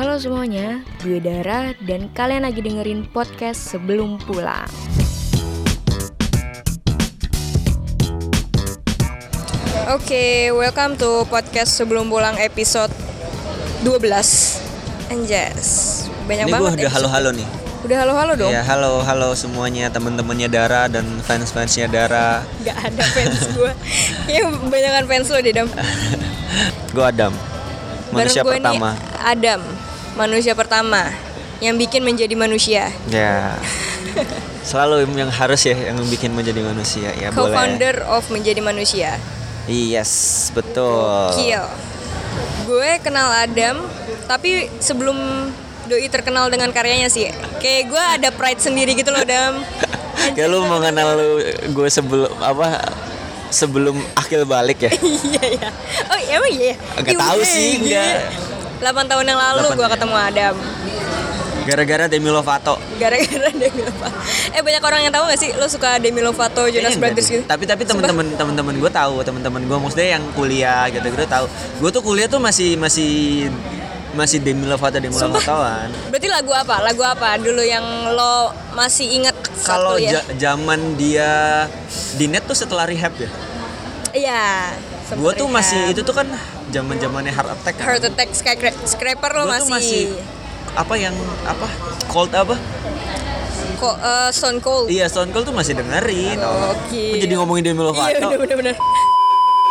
Halo semuanya, gue Dara dan kalian lagi dengerin podcast sebelum pulang. Oke, welcome to podcast sebelum pulang episode 12. Anjas. Banyak Ini gue banget udah episode. halo-halo nih. Udah halo-halo dong. Ya halo halo semuanya teman-temannya Dara dan fans-fansnya Dara. Gak ada fans gue. ya kebanyakan fans lo deh, Dam. Gue Adam. Manusia Bareng gue pertama. Nih, Adam, manusia pertama yang bikin menjadi manusia. Ya. Selalu yang harus ya yang bikin menjadi manusia ya boleh. Co-founder of menjadi manusia. Yes, betul. Kill. Gue kenal Adam, tapi sebelum Doi terkenal dengan karyanya sih, kayak gue ada pride sendiri gitu loh, Adam. Kayak lu mengenal lu gue sebelum apa sebelum akil balik ya? Iya iya. Oh emang iya. Nggak Iya, tahu sih, iya. Nggak. 8 tahun yang lalu gue ketemu Adam. Gara-gara Demi Lovato. Gara-gara Demi Lovato. Eh banyak orang yang tahu gak sih lo suka Demi Lovato, Jonas enggak Brothers gitu? Tapi tapi teman-teman teman-teman gue tahu, teman-teman gue maksudnya yang kuliah gitu-gitu tahu. Gue tuh kuliah tuh masih masih masih Demi Lovato Demi? Lovatoan. Berarti lagu apa? Lagu apa dulu yang lo masih inget Kalau ja- zaman dia di net tuh setelah rehab ya. Iya. Gue tuh rehab. masih itu tuh kan zaman zamannya heart attack. Kan? Heart Attack Skyscra- Scraper lo masih, tuh masih apa yang apa cold apa? kok eh, Stone Cold. Iya Stone Cold tuh masih dengerin. Oh. Oke. Kok Jadi ngomongin Demi Lovato. Iya bener bener bener.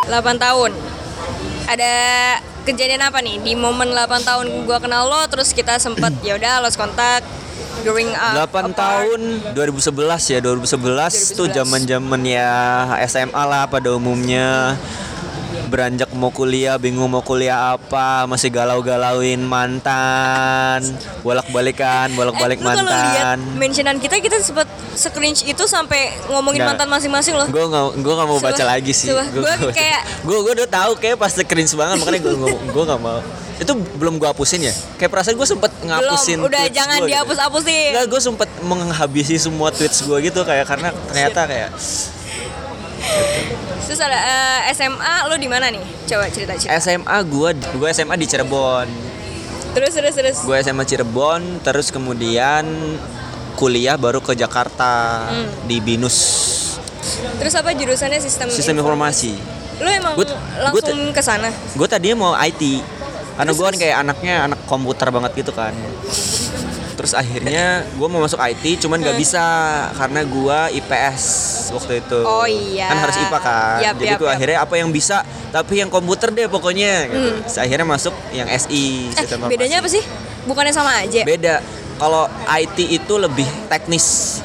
8 tahun. Ada kejadian apa nih di momen 8 tahun gua kenal lo terus kita sempet ya udah lost kontak growing up 8 apart. tahun 2011 ya 2011, tuh 2011. zaman zaman ya SMA lah pada umumnya beranjak mau kuliah bingung mau kuliah apa masih galau-galauin mantan bolak-balikan bolak-balik eh, kalau lihat mantan mentionan kita kita sempet screenshot itu sampai ngomongin Nggak. mantan masing-masing loh. gue nggak gue nggak mau baca Sumpah, lagi sih. Gua kayak- gue gue udah tahu kayak pasti cringe banget makanya gue gue nggak mau itu belum gue hapusin ya kayak perasaan gue sempet ngapusin Belum, udah jangan gitu. dihapus-hapusin. Enggak, gue sempet menghabisi semua tweets gue gitu kayak karena ternyata kayak Terus ada eh, SMA lo di mana nih? Coba cerita cerita. SMA gue gue SMA di Cirebon terus terus terus. gue SMA Cirebon terus kemudian kuliah baru ke Jakarta Hmm. di Binus Terus apa jurusannya sistem sistem informasi Lo emang Gua- gua langsung ke sana? gue tadinya mau IT karena gue kan kayak anaknya anak komputer banget gitu kan terus akhirnya gue mau masuk IT cuman gak Hmm. bisa karena gue IPS waktu itu Oh iya. kan harus IPA kan Yap, jadi yap, gue yap. akhirnya apa yang bisa tapi yang komputer deh pokoknya gitu. Terus akhirnya masuk yang SI Eh, bedanya apa sih? Bukannya sama aja? beda kalau IT itu lebih teknis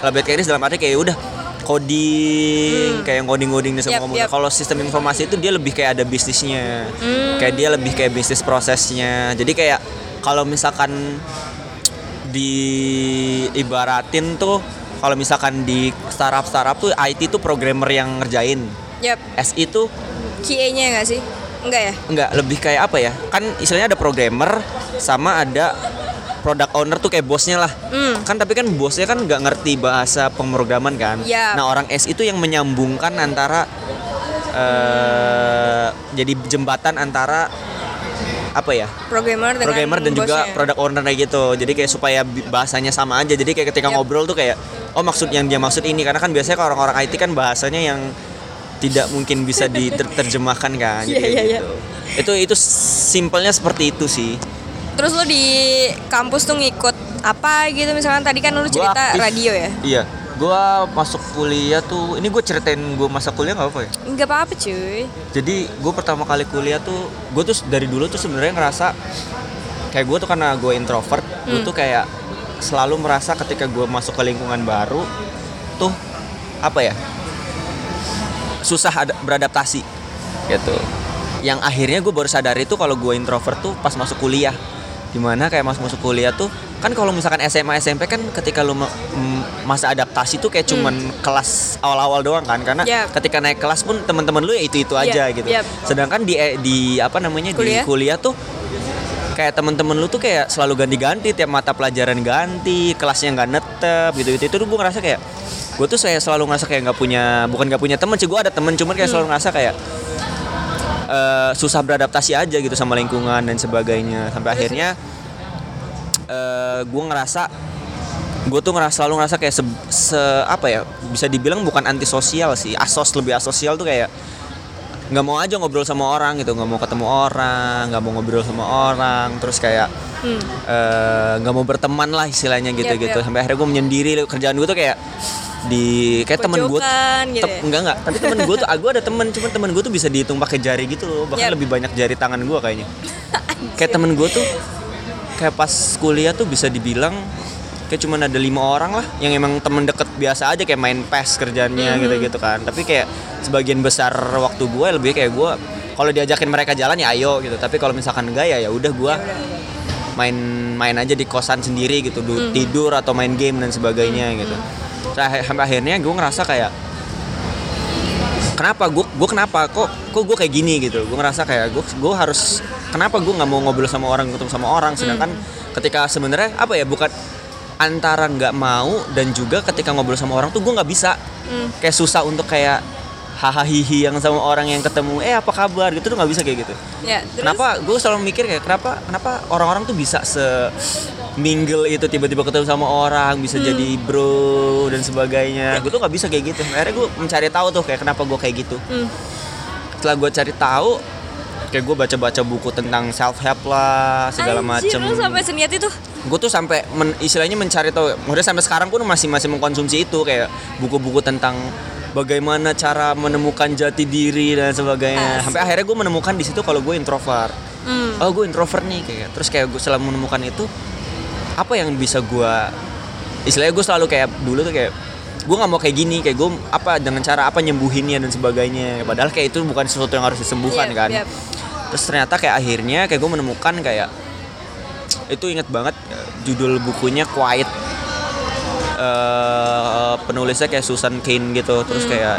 lebih teknis dalam arti kayak udah coding kayak Hmm. Yap, semua komputer. yap. Kalau sistem informasi itu dia lebih kayak ada bisnisnya. Hmm. Kayak dia lebih kayak bisnis prosesnya. Jadi kayak kalau misalkan diibaratin tuh kalau misalkan di startup startup tuh IT tuh programmer yang ngerjain. Yap. SI tuh QA-nya nggak sih? Enggak ya? Enggak, lebih kayak apa ya? Kan istilahnya ada programmer sama ada product owner tuh kayak bosnya lah. Hmm. Kan tapi kan bosnya kan nggak ngerti bahasa pemrograman kan. Iya. Nah orang S itu yang menyambungkan antara eh jadi jembatan antara apa ya? Programmer dengan Programmer dan juga bosnya. product owner kayak gitu. Jadi kayak supaya bahasanya sama aja. Jadi kayak ketika Yap. ngobrol tuh kayak oh maksud yang dia maksud ini karena kan biasanya kalau orang-orang IT kan bahasanya yang tidak mungkin bisa diterjemahkan kan. Iya, Jadi iya, gitu. Itu itu simpelnya seperti itu sih. Terus lo di kampus tuh ngikut apa gitu misalkan tadi kan lo cerita aktif. radio ya? Iya. Gua masuk kuliah tuh, ini gue ceritain gue masa kuliah nggak apa ya? Enggak apa-apa cuy. Jadi gue pertama kali kuliah tuh, gue tuh dari dulu tuh sebenarnya ngerasa kayak gue tuh karena gue introvert, gue Hmm. tuh kayak selalu merasa ketika gue masuk ke lingkungan baru tuh apa ya susah ada, beradaptasi gitu. Yang akhirnya gue baru sadar itu kalau gue introvert tuh pas masuk kuliah. Di mana kayak masuk masuk kuliah tuh kan kalau misalkan SMA SMP kan ketika lu ma- masa adaptasi tuh kayak cuman kelas awal-awal doang kan karena Yap. ketika naik kelas pun teman-teman lu ya itu itu aja gitu. yap. Sedangkan di eh, di apa namanya Kuliah? di kuliah tuh kayak temen-temen lu tuh kayak selalu ganti-ganti tiap mata pelajaran ganti kelasnya nggak netep gitu gitu itu tuh gue ngerasa kayak gue tuh saya selalu ngerasa kayak nggak punya bukan nggak punya temen sih gue ada temen cuman kayak Hmm. selalu ngerasa kayak eh, susah beradaptasi aja gitu sama lingkungan dan sebagainya sampai akhirnya eh gue ngerasa gue tuh ngerasa selalu ngerasa kayak se, se- apa ya bisa dibilang bukan antisosial sih. Asos lebih asosial tuh kayak nggak mau aja ngobrol sama orang gitu. Nggak mau ketemu orang nggak mau ngobrol sama orang. Terus kayak eh, nggak mau berteman lah istilahnya gitu Yap, gitu. yap. sampai akhirnya gue menyendiri. Kerjaan gue tuh kayak di kayak temen gue gitu ya? enggak enggak tapi temen gue tuh ah, gue ada temen cuman temen gue tuh bisa dihitung pakai jari gitu loh. Bahkan Yap. lebih banyak jari tangan gue kayaknya. Kayak temen gue tuh kayak pas kuliah tuh bisa dibilang kayak cuman ada lima orang lah yang emang temen deket biasa aja kayak main PES kerjanya Mhm. gitu-gitu kan tapi kayak sebagian besar waktu gue lebih kayak gue kalau diajakin mereka jalan ya ayo gitu tapi kalau misalkan enggak ya ya udah gue main main aja di kosan sendiri gitu Mhm. tidur atau main game dan sebagainya gitu Terus sampai akhirnya gue ngerasa kayak kenapa? Gue gue kenapa? Kok kok gue kayak gini gitu? Gue ngerasa kayak gue gue harus kenapa gue nggak mau ngobrol sama orang ketemu sama orang? Sedangkan ketika sebenarnya apa ya bukan antara nggak mau dan juga ketika ngobrol sama orang tuh gue nggak bisa. Kayak susah untuk kayak hahaha hihi yang sama orang yang ketemu eh apa kabar? Gitu tuh nggak bisa kayak gitu. Ya, terus? kenapa? Gue selalu mikir kayak kenapa kenapa orang-orang tuh bisa se mingle itu tiba-tiba ketemu sama orang bisa jadi bro dan sebagainya? Gue tuh nggak bisa kayak gitu. Akhirnya gue mencari tahu tuh kayak kenapa gue kayak gitu? Hmm. setelah gue cari tahu kayak gue baca-baca buku tentang self help lah segala macem. sampai seniat itu? gue tuh sampai men- istilahnya mencari tahu. Maksudnya sampai sekarang pun masih masih mengkonsumsi itu kayak buku-buku tentang bagaimana cara menemukan jati diri dan sebagainya Asik. sampai akhirnya gue menemukan di situ kalau gue introvert Hmm. oh gue introvert nih kayak terus kayak gue setelah menemukan itu apa yang bisa gue istilahnya gue selalu kayak dulu tuh kayak gue nggak mau kayak gini kayak gue apa dengan cara apa nyembuhinnya dan sebagainya padahal kayak itu bukan sesuatu yang harus disembuhkan Yap, kan yap. terus ternyata kayak akhirnya kayak gue menemukan kayak itu inget banget judul bukunya Quiet Eh, penulisnya kayak Susan Cain gitu. Terus kayak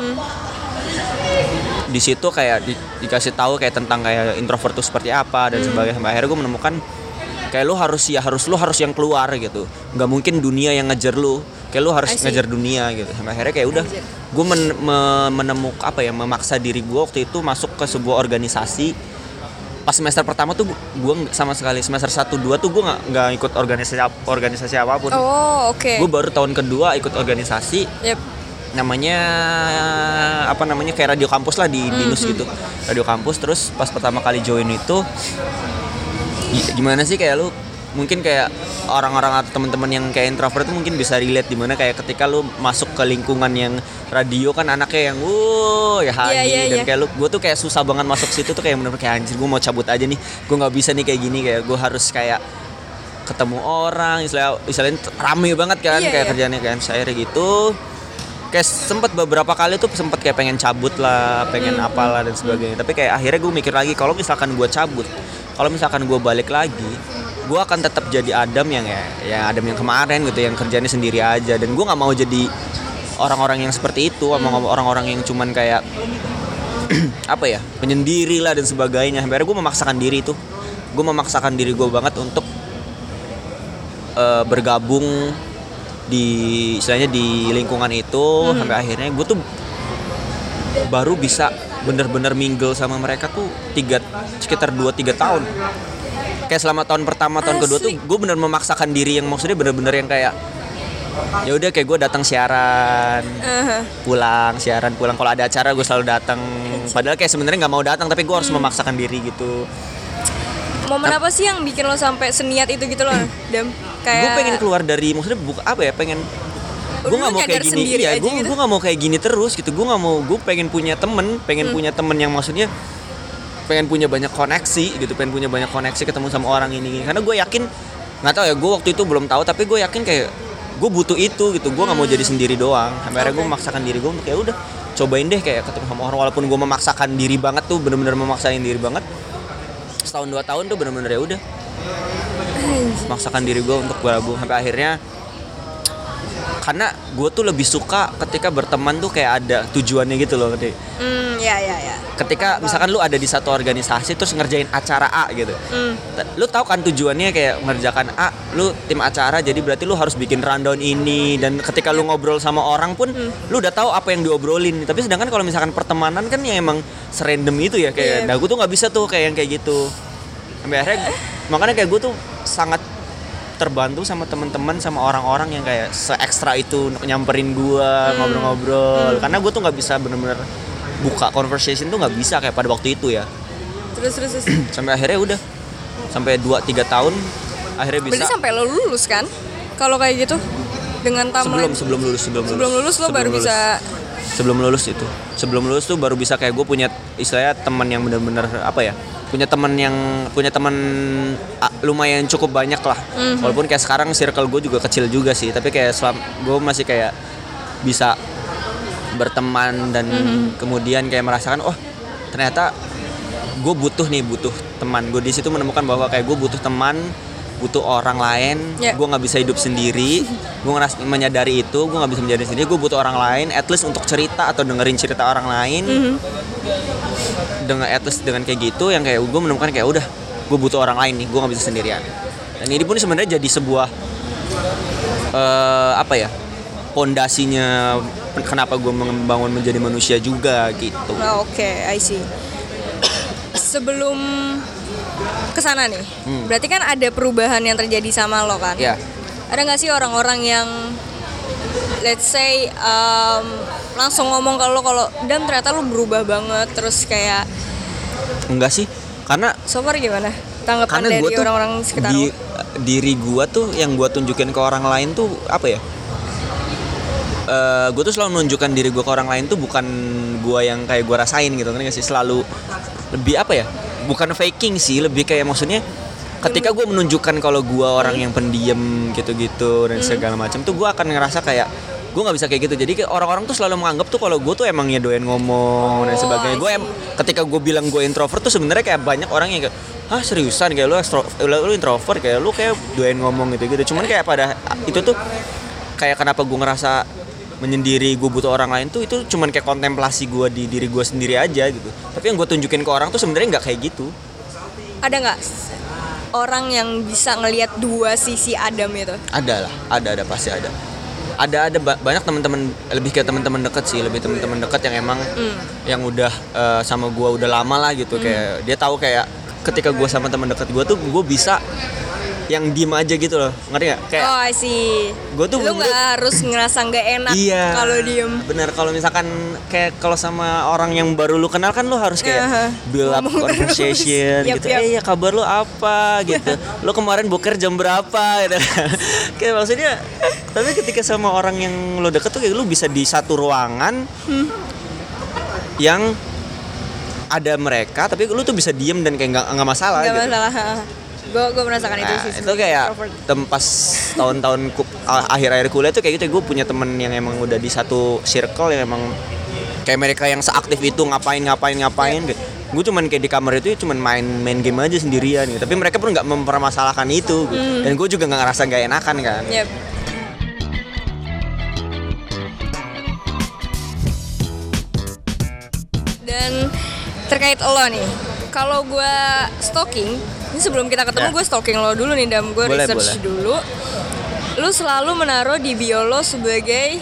di situ kayak di- dikasih tahu kayak tentang kayak introvert itu seperti apa dan sebagainya. Sampai akhirnya gue menemukan kayak lu harus ya harus lu harus yang keluar gitu. Nggak mungkin dunia yang ngejar lu. Kayak lu harus ngejar dunia gitu. Sampai akhirnya kayak udah gue men- me- menemuk apa ya memaksa diri gue waktu itu masuk ke sebuah organisasi pas semester pertama tuh gue sama sekali semester 1 2 tuh gue nggak nggak ikut organisasi organisasi apa pun Oh, oke. gue baru tahun kedua ikut organisasi Yep. namanya apa namanya kayak radio kampus lah di Hmm, binus gitu radio kampus terus pas pertama kali join itu gi- gimana sih kayak lu mungkin kayak orang-orang atau teman-teman yang kayak introvert itu mungkin bisa relate di mana kayak ketika lu masuk ke lingkungan yang radio kan anaknya yang wuh ya Hani Iya, iya, dan iya. kayak lu gue tuh kayak susah banget masuk situ tuh kayak bener kayak anjir gue mau cabut aja nih gue nggak bisa nih kayak gini kayak gue harus kayak ketemu orang istilah istilahnya rame banget kan Iya, kayak iya. kerjanya kan saya gitu kayak sempet beberapa kali tuh sempet kayak pengen cabut lah pengen Hmm, apalah dan sebagainya tapi kayak akhirnya gue mikir lagi kalau misalkan gue cabut kalau misalkan gue balik lagi gue akan tetap jadi Adam yang ya ya Adam yang kemarin gitu yang kerjanya sendiri aja. Dan gue nggak mau jadi orang-orang yang seperti itu sama Hmm. orang-orang yang cuman kayak apa ya penyendiri lah dan sebagainya. Sampai gue memaksakan diri itu gue memaksakan diri gue banget untuk eh, bergabung di istilahnya di lingkungan itu. Sampai akhirnya gue tuh baru bisa bener-bener mingle sama mereka tuh tiga sekitar 2-3 tahun. Kayak selama tahun pertama tahun kedua tuh gue bener memaksakan diri yang maksudnya bener-bener yang kayak ya udah kayak gue datang siaran pulang siaran pulang. Kalau ada acara gue selalu datang. Padahal kayak sebenarnya nggak mau datang tapi gue harus memaksakan diri gitu. Momen apa sih yang bikin lo sampai seniat itu gitu loh, Dam? Kayak gue pengen keluar dari maksudnya buka apa ya pengen gue nggak mau kayak gini. sendiri iya gue gitu? gue nggak mau kayak gini terus gitu. Gue nggak mau gue pengen punya temen pengen Hmm. punya temen yang maksudnya pengen punya banyak koneksi gitu pengen punya banyak koneksi ketemu sama orang ini, ini. karena gue yakin nggak tahu ya gue waktu itu belum tahu tapi gue yakin kayak gue butuh itu gitu. Gue nggak mau jadi sendiri doang. Sampai akhirnya gue Hmm. Memaksakan diri gue untuk ya udah cobain deh kayak ketemu sama orang. Walaupun gue memaksakan diri banget tuh bener-bener memaksain diri banget setahun dua tahun tuh bener-bener ya udah. Memaksakan diri gue untuk bergabung sampai akhirnya karena gue tuh lebih suka ketika berteman tuh kayak ada tujuannya gitu loh ngerti? Hmm, ya ya ya. ketika misalkan lu ada di satu organisasi terus ngerjain acara A gitu Hmm. T- lu tahu kan tujuannya kayak mengerjakan A lu tim acara jadi berarti lu harus bikin rundown ini dan ketika lu ngobrol sama orang pun lu udah tahu apa yang diobrolin tapi sedangkan kalau misalkan pertemanan kan ya emang serandom itu ya kayak Iya. nah gue tuh nggak bisa tuh kayak yang kayak gitu sampai akhirnya makanya kayak gue tuh sangat terbantu sama teman-teman sama orang-orang yang kayak se ekstra itu nyamperin gua Hmm. ngobrol-ngobrol. Karena gue tuh nggak bisa bener-bener buka conversation tuh nggak bisa kayak pada waktu itu ya. Terus terus, terus. sampai akhirnya udah. Sampai 2-3 tahun akhirnya bisa. berarti sampai lo lulus kan? Kalau kayak gitu dengan sebelum timeline sebelum lulus sebelum lulus sebelum lulus. lo baru lulus. bisa sebelum lulus itu sebelum lulus tuh baru bisa kayak gue punya istilahnya teman yang bener-bener apa ya punya teman yang punya teman ah, lumayan cukup banyak lah Mhm. walaupun kayak sekarang circle gue juga kecil juga sih tapi kayak selam gue masih kayak bisa berteman dan Mhm. kemudian kayak merasakan oh ternyata gue butuh nih butuh teman gue di situ menemukan bahwa kayak gue butuh teman butuh orang lain Ya. gue nggak bisa hidup sendiri gue ngeras menyadari itu gue nggak bisa menjadi sendiri gue butuh orang lain at least untuk cerita atau dengerin cerita orang lain Mhm. dengan at least dengan kayak gitu yang kayak gue menemukan kayak udah gue butuh orang lain nih gue nggak bisa sendirian dan ini pun sebenarnya jadi sebuah eh apa ya pondasinya kenapa gue membangun menjadi manusia juga gitu Oh, Oke, I see. Sebelum ke sana nih, Hmm. berarti kan ada perubahan yang terjadi sama lo kan? ya Ada nggak sih orang-orang yang, let's say, um, langsung ngomong ke lo kalau dan ternyata lo berubah banget, terus kayak enggak sih karena so far gimana? Tanggapan dari orang-orang sekitar di, lo? diri gue tuh yang gue tunjukin ke orang lain tuh apa ya gue tuh selalu menunjukkan diri gue ke orang lain tuh bukan gue yang kayak gue rasain gitu kan sih selalu lebih apa ya bukan faking sih lebih kayak maksudnya ketika gue menunjukkan kalau gue orang yang pendiam gitu-gitu dan segala macam tuh gue akan ngerasa kayak gue nggak bisa kayak gitu. Jadi orang-orang tuh selalu menganggap tuh kalau gue tuh emangnya doyan ngomong dan Oh, sebagainya. I gue em ketika gue bilang gue introvert tuh sebenarnya kayak banyak orang yang kayak ah seriusan kayak lu ekstro lu, lu introvert kayak lu kayak doyan ngomong gitu gitu cuman kayak pada itu tuh kayak kenapa gue ngerasa menyendiri gue butuh orang lain tuh itu cuman kayak kontemplasi gue di diri gue sendiri aja gitu. Tapi yang gue tunjukin ke orang tuh sebenarnya nggak kayak gitu. Ada nggak orang yang bisa ngelihat dua sisi Adam itu? ada lah ada ada pasti ada. Ada ada ba- banyak teman-teman lebih kayak teman-teman deket sih lebih teman-teman deket yang emang yang udah eh, sama gue udah lama lah gitu kayak dia tahu kayak ketika gue sama teman deket gue tuh gue bisa yang diem aja gitu loh ngerti nggak kayak Oh, I see. Gua tuh lu nggak harus ngerasa nggak enak Iya. kalau diem. Bener kalau misalkan kayak kalau sama orang yang baru lu kenal kan lu harus kayak Aha. build up Ngomong conversation gitu. yap. Eh ya kabar lu apa gitu. lu kemarin boker jam berapa gitu. kayak maksudnya tapi ketika sama orang yang lu deket tuh kayak lu bisa di satu ruangan Hmm. yang ada mereka tapi lu tuh bisa diem dan kayak nggak nggak masalah Gak gitu. masalah. Gue gue merasakan itu Nah, sih. itu kayak tempas tahun-tahun akhir-akhir kuliah tuh kayak gitu gue punya temen yang emang udah di satu circle yang emang kayak mereka yang seaktif itu ngapain ngapain ngapain gitu gue cuman kayak di kamar itu cuman main main game aja sendirian gitu tapi mereka pun nggak mempermasalahkan itu gitu. Hmm. dan gue juga nggak ngerasa gak enakan kan Yep. Dan terkait lo nih, kalau gue stalking, ini sebelum kita ketemu Ya. gue stalking lo dulu nih, dam gue Boleh, research boleh. dulu. Lu selalu menaruh di bio lo sebagai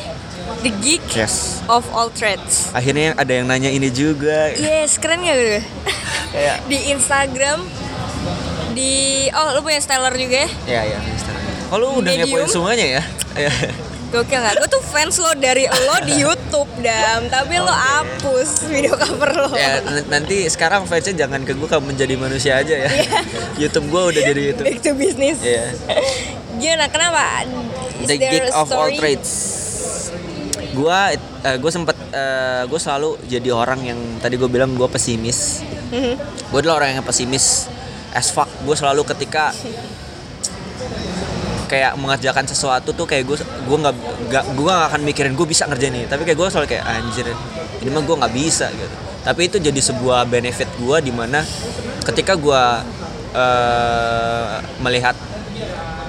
the geek yes of all trades. akhirnya ada yang nanya ini juga Yes, keren gak gue? kayak di Instagram, di oh lu punya styler juga ya? ya ya oh lu udah ngepoin semuanya ya Ya. Gokil nggak? Gue tuh fans lo dari lo di YouTube dam, tapi lo hapus video cover lo. ya nanti sekarang fansnya jangan ke gue kamu menjadi manusia aja ya Iya. YouTube gue udah jadi YouTube Back to business. Iya. Gimana? Kenapa? Is The a of all trades. Gua eh, gue sempet eh, gue selalu jadi orang yang tadi gue bilang gue pesimis. Mhm. Gue adalah orang yang pesimis as fuck. Gue selalu ketika kayak mengerjakan sesuatu tuh kayak gue gue nggak gue nggak akan mikirin gue bisa ngerjain ini. Tapi kayak gue selalu kayak anjir ini mah gue nggak bisa gitu. Tapi itu jadi sebuah benefit gue di mana ketika gue eh, melihat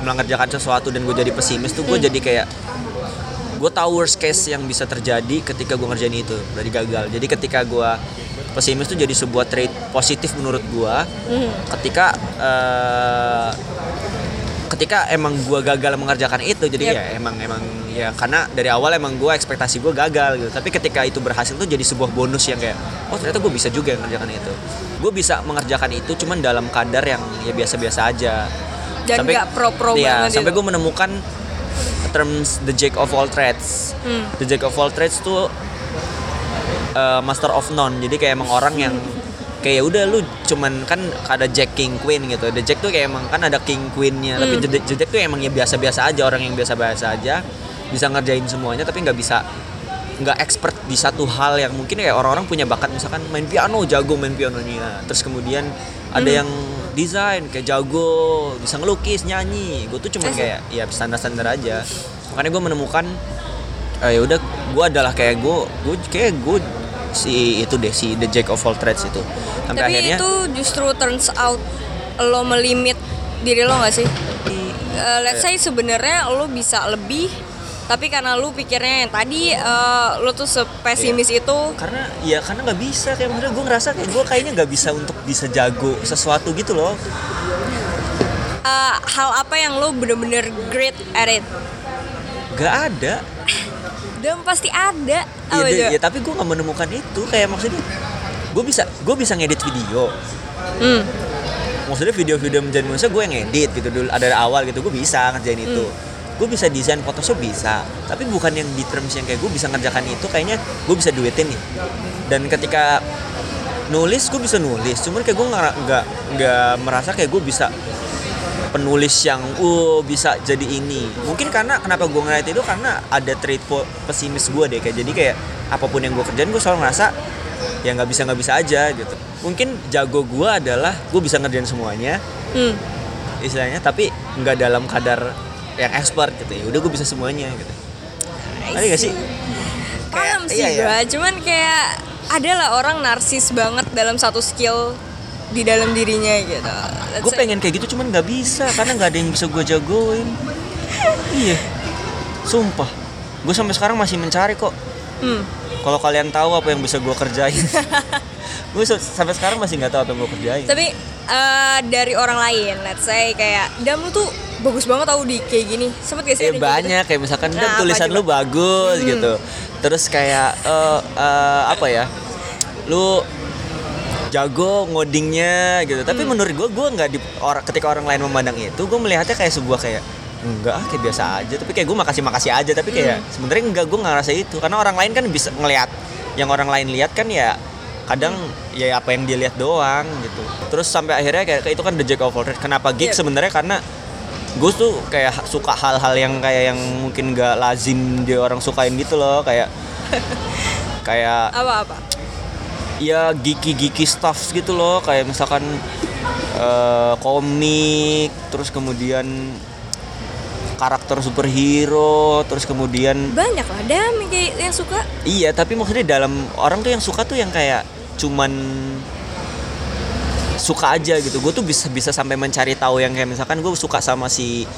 mengerjakan sesuatu dan gue jadi pesimis tuh gue jadi kayak gue tahu worst case yang bisa terjadi ketika gue ngerjain itu dari gagal jadi ketika gue pesimis tuh jadi sebuah trait positif menurut gue Mhm. ketika eh, ketika emang gue gagal mengerjakan itu jadi Yep. ya emang emang ya karena dari awal emang gue ekspektasi gue gagal gitu. Tapi ketika itu berhasil tuh jadi sebuah bonus yang kayak oh ternyata gue bisa juga mengerjakan itu. Gue bisa mengerjakan itu cuman dalam kadar yang ya biasa-biasa aja. Dan nggak pro-pro iya, banget sampai gue menemukan terms the jack of all trades. Hmm. the jack of all trades tuh uh, master of none. Jadi kayak emang orang yang kayak ya udah lu cuman kan ada jack king queen gitu. The jack tuh kayak emang kan ada king queennya. Tapi Hmm. the, the jack tuh emang ya biasa-biasa aja orang yang biasa-biasa aja. Bisa ngerjain semuanya tapi nggak bisa nggak expert di satu hal yang mungkin kayak orang-orang punya bakat. Misalkan main piano jago main pianonya. Terus kemudian ada Hmm. yang desain kayak jago bisa ngelukis nyanyi. Gue tuh cuman Asik. kayak ya standar-standar aja. Makanya gue menemukan eh, ya udah gue adalah kayak gue gue kayak gue si itu deh si the jack of all trades itu. Sampai Tapi akhirnya itu justru turns out lo melimit diri lo gak sih? Eh, let's say sebenarnya lo bisa lebih tapi karena lu pikirnya yang tadi eh, lu tuh sepesimis Iya. itu. Karena ya karena nggak bisa kayak maksudnya gue ngerasa kayak gue kayaknya nggak bisa untuk bisa jago sesuatu gitu loh. Eh, hal apa yang lu bener-bener great at it? Nggak ada dan pasti ada. Iya, deh, aja? ya, tapi gue nggak menemukan itu. Kayak maksudnya gue bisa gue bisa ngedit video. Hmm. maksudnya video-video menjadi manusia gue yang ngedit gitu dulu ada awal gitu gue bisa ngerjain itu. Gue bisa desain Photoshop bisa. Tapi bukan yang di terms yang kayak gue bisa ngerjakan itu kayaknya gue bisa duitin nih. Dan ketika nulis gue bisa nulis. Cuman kayak gue nggak nggak nggak merasa kayak gue bisa penulis yang uh bisa jadi ini. Mungkin karena kenapa gue ngeliat itu karena ada trait pesimis gue deh kayak jadi kayak apa pun yang gue kerjain gue selalu ngerasa ya nggak bisa nggak bisa aja gitu. Mungkin jago gue adalah gue bisa ngerjain semuanya. Hmm. istilahnya tapi nggak dalam kadar yang expert gitu ya. Udah gue bisa semuanya gitu. Ngerti gak sih? Paham sih iya, iya. gua. Cuman kayak ada lah orang narsis banget dalam satu skill di dalam dirinya gitu gue pengen kayak gitu cuman nggak bisa karena nggak ada yang bisa gue jagoin iya sumpah gue sampai sekarang masih mencari kok Hmm. kalau kalian tahu apa yang bisa gue kerjain gue sampai sekarang masih nggak tahu apa yang gue kerjain Tapi eh, dari orang lain, let's say kayak Dam lu tuh bagus banget tau di kayak gini. Sempet gak sih? Eh kayak banyak kayak misalkan Nah, "Dam, apa tulisan coba?" lu bagus Hmm. gitu. Terus kayak eh, eh, apa ya? Lu jago ngodingnya gitu. Tapi Hmm. menurut gue gue nggak di orang ketika orang lain memandang itu, gue melihatnya kayak sebuah kayak enggak ah, kayak biasa aja tapi kayak gue makasih makasih aja tapi kayak Hmm. sebenarnya enggak gue nggak ngerasa itu karena orang lain kan bisa ngelihat yang orang lain lihat kan ya kadang Hmm. ya apa yang dia lihat doang gitu terus sampai akhirnya kayak itu kan the jack of all trades kenapa geek Iya. sebenarnya karena gue tuh kayak suka hal-hal yang kayak yang mungkin gak lazim dia orang sukain gitu loh kayak kayak Apa-apa? Ya geeky stuff gitu loh kayak misalkan eh, komik terus kemudian karakter superhero terus kemudian Banyak lah kayak yang suka. iya tapi maksudnya dalam orang tuh yang suka tuh yang kayak cuman suka aja gitu gue tuh bisa bisa sampai mencari tahu yang kayak misalkan gue suka sama si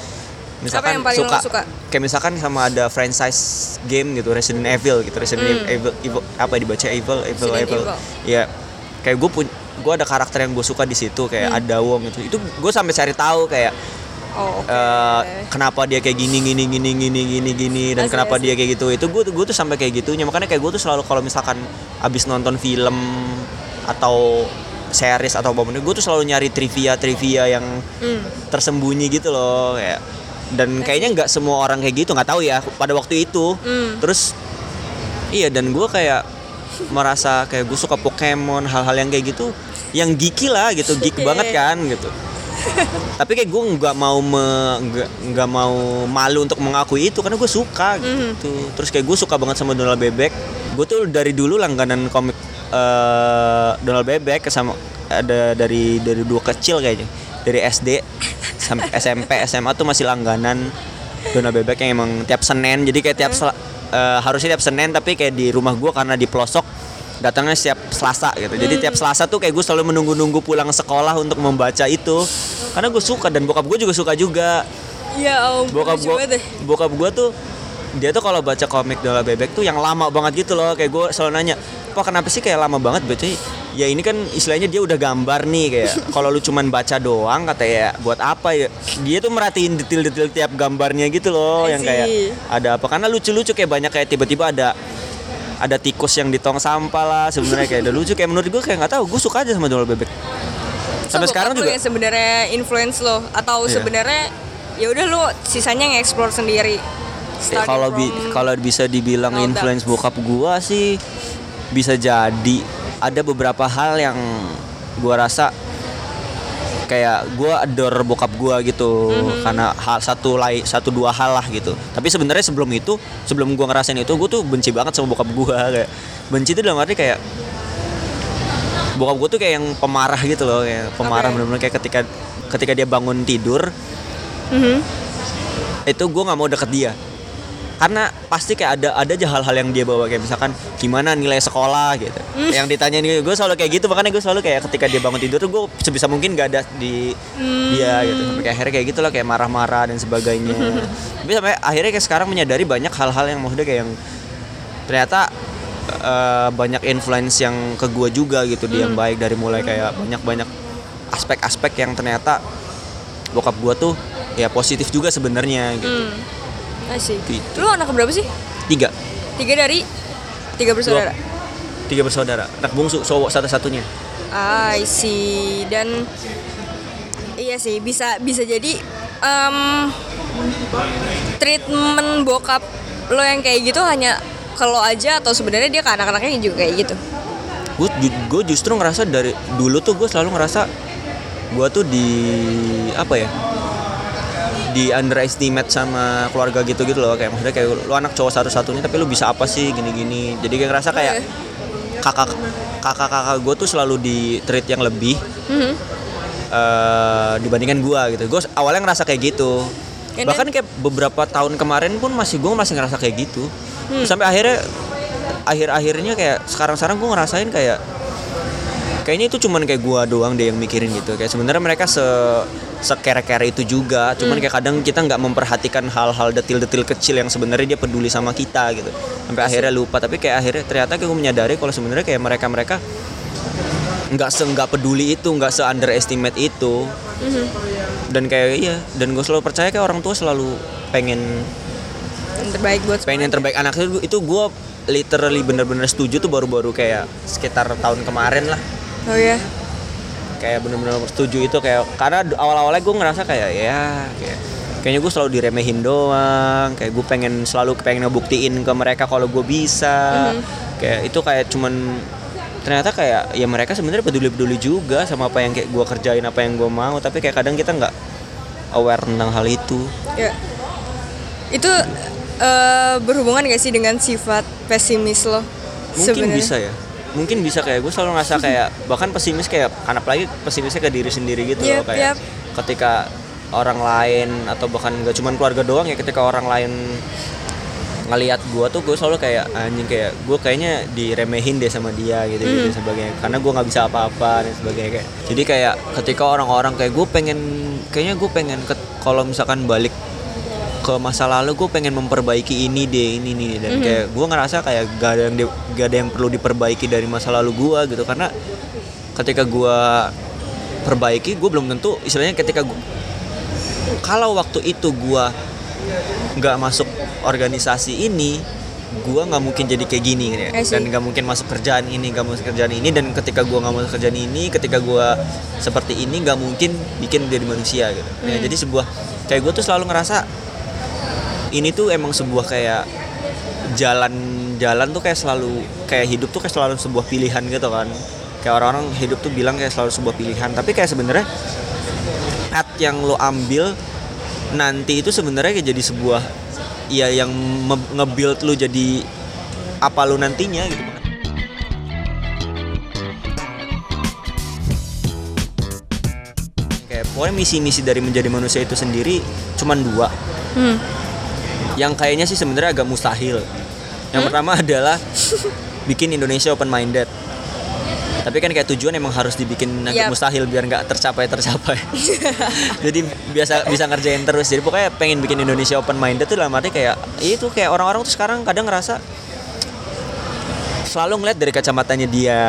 misalkan yang paling suka, suka? kayak misalkan sama ada franchise game gitu Resident Evil gitu Resident Hmm. Evil, Evil apa dibaca Evil Evil Resident Evil Evil. ya kayak gue pun gue ada karakter yang gue suka di situ kayak Hmm. ada Wong gitu itu gue sampai cari tahu kayak Oh, oke. eh, kenapa dia kayak gini gini gini gini gini gini dan Asik, kenapa asik. dia kayak gitu itu gue gue tuh sampai kayak gitunya makanya kayak gue tuh selalu kalau misalkan abis nonton film atau series atau apa pun gue tuh selalu nyari trivia trivia yang Hmm. tersembunyi gitu loh kayak dan kayaknya nggak semua orang kayak gitu nggak tahu ya pada waktu itu. Hmm. terus iya dan gue kayak merasa kayak gue suka Pokemon hal-hal yang kayak gitu yang geeky lah gitu geek Oke. banget kan gitu. Tapi kayak gue nggak mau nggak mau malu untuk mengakui itu karena gue suka gitu. Terus kayak gue suka banget sama Donald Bebek. Gue tuh dari dulu langganan komik eh, Donald Bebek sama ada dari dari dua kecil kayaknya dari SD sampai SMP SMA tuh masih langganan Donald Bebek yang emang tiap Senin. Jadi kayak tiap sel- eh, harusnya tiap Senin tapi kayak di rumah gue karena di pelosok datangnya setiap Selasa gitu. Jadi tiap Selasa tuh kayak gue selalu menunggu-nunggu pulang sekolah untuk membaca itu. Karena gue suka dan bokap gue juga suka juga. Ya ampun, bokap gue bokap gue tuh dia tuh kalau baca komik Donald Bebek tuh yang lama banget gitu loh. Kayak gue selalu nanya pak kenapa sih kayak lama banget baca ya ini kan istilahnya dia udah gambar nih kayak kalau lu cuman baca doang kata ya buat apa ya dia tuh merhatiin detail-detail tiap gambarnya gitu loh yang kayak ada apa karena lucu-lucu kayak banyak kayak tiba-tiba ada ada tikus yang di tong sampah lah sebenarnya kayak udah lucu kayak menurut gue kayak nggak tahu gue suka aja sama Donald Bebek Sampai bokap sekarang juga. yang sebenarnya influence lo atau Iya. sebenarnya ya udah lu sisanya nge-explore sendiri. Ya, kalau bi- kalau bisa dibilang influence bokap gua sih bisa jadi ada beberapa hal yang gua rasa kayak gua adore bokap gua gitu Mhm. karena hal satu lai satu dua hal lah gitu tapi sebenarnya sebelum itu sebelum gua ngerasain itu gua tuh benci banget sama bokap gua kayak benci itu dalam arti kayak bokap gua tuh kayak yang pemarah gitu loh kayak pemarah Oke. bener-bener kayak ketika ketika dia bangun tidur Mhm. itu gue nggak mau deket dia karena pasti kayak ada ada aja hal-hal yang dia bawa kayak misalkan gimana nilai sekolah gitu. Yang ditanyain gue selalu kayak gitu makanya gue selalu kayak ketika dia bangun tidur tuh gue sebisa mungkin gak ada di dia gitu. Sampai kayak akhirnya kayak gitu lah kayak marah-marah dan sebagainya. Tapi sampai akhirnya kayak sekarang menyadari banyak hal-hal yang maksudnya kayak yang ternyata eh, banyak influence yang ke gue juga gitu dia yang baik dari mulai kayak banyak-banyak aspek-aspek yang ternyata bokap gue tuh ya positif juga sebenarnya gitu. Hmm. Gitu. Lu anak berapa sih? tiga Tiga dari tiga bersaudara. tiga bersaudara anak bungsu cowok satu-satunya I see. Dan iya sih bisa bisa jadi em, treatment bokap lo yang kayak gitu hanya kalau aja atau sebenarnya dia ke anak-anaknya juga kayak gitu. gue gue justru ngerasa dari dulu tuh gue selalu ngerasa gue tuh di apa ya di underestimate sama keluarga gitu gitu loh kayak maksudnya kayak lu anak cowok satu-satunya tapi lu bisa apa sih gini-gini jadi kayak ngerasa kayak Oke. kakak kakak kakak gue tuh selalu di treat yang lebih Mhm. eh, dibandingkan gue gitu gue awalnya ngerasa kayak gitu And bahkan kayak beberapa tahun kemarin pun masih gue masih ngerasa kayak gitu Hmm. sampai akhirnya akhir-akhirnya kayak sekarang-sekarang gue ngerasain kayak kayaknya itu cuman kayak gua doang deh yang mikirin gitu kayak sebenarnya mereka se sekere-kere itu juga. Cuman Hmm. kayak kadang kita nggak memperhatikan hal-hal detil-detil kecil yang sebenarnya dia peduli sama kita gitu. Sampai akhirnya lupa. Tapi kayak akhirnya ternyata kayak gue menyadari kalau sebenarnya kayak mereka mereka nggak se nggak peduli itu nggak se underestimate itu. Mhm. dan kayak iya dan gue selalu percaya kayak orang tua selalu pengen Yang terbaik buat pengen yang terbaik. Anak itu itu gue literally bener-bener setuju tuh baru-baru kayak sekitar tahun kemarin lah. Oh ya. Kayak bener-bener setuju itu kayak karena awal-awalnya gue ngerasa kayak ya kayak kayaknya gue selalu diremehin doang kayak gue pengen selalu pengen ngebuktiin ke mereka kalau gue bisa Mhm. kayak itu kayak cuman ternyata kayak ya mereka sebenarnya peduli-peduli juga sama apa yang kayak gue kerjain apa yang gue mau tapi kayak kadang kita nggak aware tentang hal itu Ya. Itu eh, berhubungan gak sih dengan sifat pesimis lo? mungkin sebenarnya? bisa ya mungkin bisa kayak gue selalu ngerasa kayak bahkan pesimis kayak karena apalagi pesimisnya ke diri sendiri gitu loh Yep, kayak yep. ketika orang lain atau bahkan gak cuman keluarga doang ya ketika orang lain ngelihat gue tuh gue selalu kayak anjing kayak gue kayaknya diremehin deh sama dia gitu gitu Hmm. sebagainya karena gue nggak bisa apa-apa dan sebagainya kayak jadi kayak ketika orang-orang kayak gue pengen kayaknya gue pengen ke, kalau misalkan balik ke masa lalu gue pengen memperbaiki ini deh ini nih dan Mhm. kayak gue ngerasa kayak gak ada yang di- gak ada yang perlu diperbaiki dari masa lalu gue gitu karena ketika gue perbaiki gue belum tentu istilahnya ketika gue kalau waktu itu gue nggak masuk organisasi ini gue nggak mungkin jadi kayak gini ya. Dan nggak mungkin masuk kerjaan ini nggak masuk kerjaan ini dan ketika gue nggak masuk kerjaan ini ketika gue seperti ini nggak mungkin bikin jadi manusia gitu Ya, Hmm. jadi sebuah kayak gue tuh selalu ngerasa ini tuh emang sebuah kayak jalan-jalan tuh kayak selalu kayak hidup tuh kayak selalu sebuah pilihan gitu kan. Kayak orang-orang hidup tuh bilang kayak selalu sebuah pilihan. Tapi kayak sebenarnya path yang lo ambil nanti itu sebenarnya kayak jadi sebuah ya yang nge-build lu jadi apa lu nantinya gitu. Kayak pokoknya misi-misi dari menjadi manusia itu sendiri cuman dua. Hmm. Yang kayaknya sih sebenarnya agak mustahil. Yang pertama adalah bikin Indonesia open minded. Tapi kan kayak tujuan emang harus dibikin agak Yap. mustahil biar nggak tercapai tercapai. Jadi biasa bisa ngerjain terus. Jadi pokoknya pengen bikin Indonesia open minded tuh dalam arti kayak ya itu kayak orang-orang tuh sekarang kadang ngerasa selalu ngeliat dari kacamatanya dia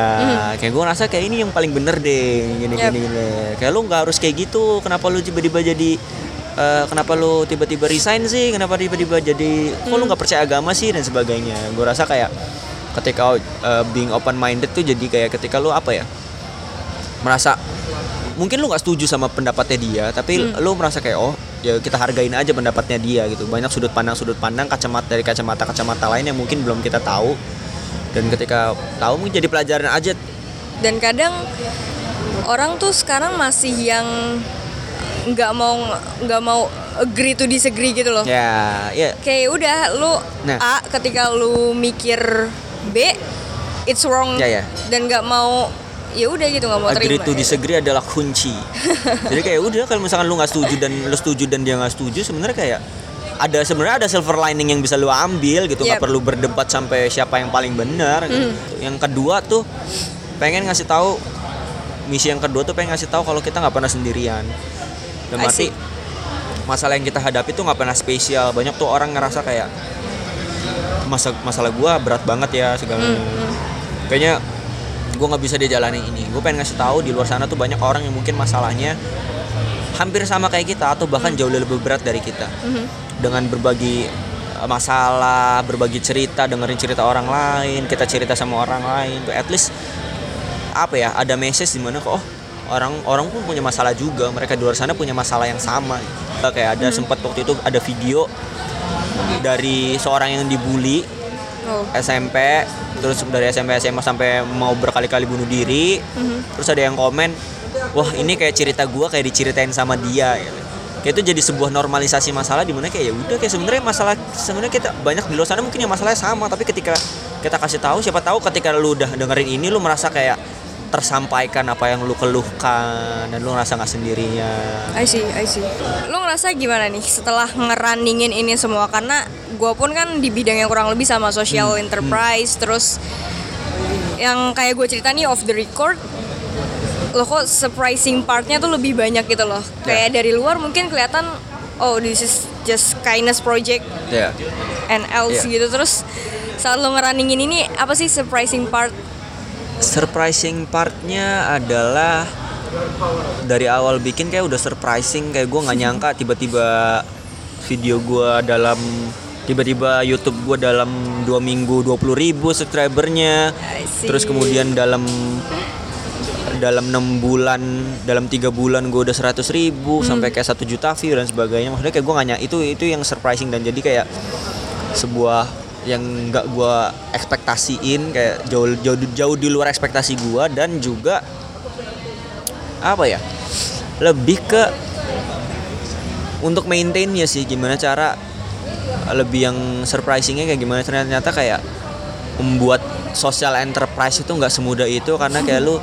kayak gue ngerasa kayak ini yang paling bener deh gini Yap. gini gini kayak lu nggak harus kayak gitu kenapa lu tiba-tiba jadi eh, kenapa lu tiba-tiba resign sih? Kenapa tiba-tiba jadi kok lu nggak percaya agama sih? Dan sebagainya. Gue rasa kayak ketika eh, being open minded tuh jadi kayak ketika lu apa ya? Merasa mungkin lu nggak setuju sama pendapatnya dia tapi lu merasa kayak oh ya kita hargain aja pendapatnya dia gitu. Banyak sudut pandang sudut pandang kacamata dari kacamata kacamata lain yang mungkin belum kita tahu. Dan ketika tahu mungkin jadi pelajaran aja. Dan kadang orang tuh sekarang masih yang nggak mau nggak mau agree to disagree gitu loh ya ya kayak udah lu Nah. A ketika lu mikir B it's wrong Ya, ya. dan nggak mau ya udah gitu nggak mau agree terima to disagree adalah kunci jadi kayak udah kalau misalkan lu nggak setuju dan lu setuju dan dia nggak setuju sebenarnya kayak ada sebenarnya ada silver lining yang bisa lu ambil gitu nggak Yep. perlu berdebat sampai siapa yang paling benar gitu. yang kedua tuh pengen ngasih tahu misi yang kedua tuh pengen ngasih tahu kalau kita nggak pernah sendirian dan I mati see. masalah yang kita hadapi tuh nggak pernah spesial. Banyak tuh orang ngerasa kayak masa masalah gua berat banget ya segala kayaknya gue nggak bisa dia jalani ini. Gue pengen ngasih tahu di luar sana tuh banyak orang yang mungkin masalahnya hampir sama kayak kita atau bahkan jauh lebih berat dari kita. Dengan berbagi uh, masalah berbagi cerita dengerin cerita orang lain kita cerita sama orang lain tuh at least apa ya ada message di mana kok oh orang orang pun punya masalah juga. Mereka di luar sana punya masalah yang sama. Kayak ada sempat waktu itu ada video dari seorang yang dibully oh. SMP terus dari SMP SMA sampai mau berkali-kali bunuh diri. Terus ada yang komen wah ini kayak cerita gua kayak diceritain sama dia. Gitu. kayak itu jadi sebuah normalisasi masalah di mana kayak ya udah kayak sebenarnya masalah sebenarnya kita banyak di luar sana mungkin yang masalahnya sama tapi ketika kita kasih tahu siapa tahu ketika lu udah dengerin ini lu merasa kayak tersampaikan apa yang lu keluhkan dan lu ngerasa nggak sendirian I see, I see. Lu ngerasa gimana nih setelah ngerunningin ini semua karena gue pun kan di bidang yang kurang lebih sama social Hmm, enterprise terus yang kayak gue cerita nih off the record lo kok surprising partnya tuh lebih banyak gitu loh Ya. kayak dari luar mungkin kelihatan oh this is just kindness project ya and else Iya. gitu terus saat lo ngerunningin ini apa sih surprising part surprising partnya adalah dari awal bikin kayak udah surprising kayak gue nggak nyangka tiba-tiba video gue dalam tiba-tiba YouTube gue dalam dua minggu 20.000 ribu subscribernya. Terus kemudian dalam dalam enam bulan dalam tiga bulan gue udah 100.000 ribu sampai kayak satu juta view dan sebagainya. Maksudnya kayak gue nggak nyangka itu itu yang surprising dan jadi kayak sebuah yang nggak gue ekspektasiin kayak jauh jauh jauh di luar ekspektasi gue dan juga apa ya lebih ke untuk maintainnya sih gimana cara lebih yang surprisingnya kayak gimana. Ternyata kayak membuat social enterprise itu nggak semudah itu karena kayak lu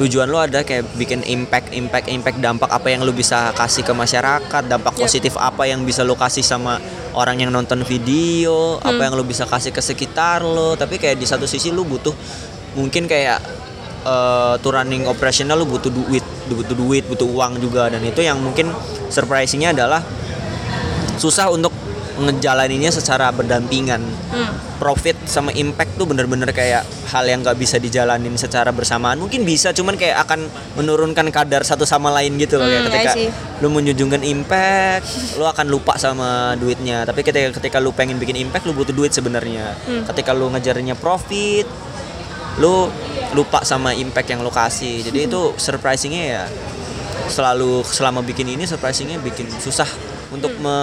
tujuan lu ada kayak bikin impact impact impact dampak apa yang lu bisa kasih ke masyarakat dampak Yep. positif apa yang bisa lu kasih sama orang yang nonton video apa yang lu bisa kasih ke sekitar lu tapi kayak di satu sisi lu butuh mungkin kayak eh to running operational lu butuh duit butuh duit butuh uang juga. Dan itu yang mungkin surprisingnya adalah susah untuk ngejalaninnya secara berdampingan. Hmm. profit sama impact tuh bener-bener kayak hal yang nggak bisa dijalanin secara bersamaan. Mungkin bisa cuman kayak akan menurunkan kadar satu sama lain gitu loh Hmm, I ketika see. lu menjunjungkan impact lu akan lupa sama duitnya. Tapi ketika ketika lu pengen bikin impact lu butuh duit sebenarnya. Hmm. ketika lu ngejarnya profit lu lupa sama impact yang lu kasih. Jadi itu surprisingnya ya selalu selama bikin ini surprisingnya bikin susah untuk me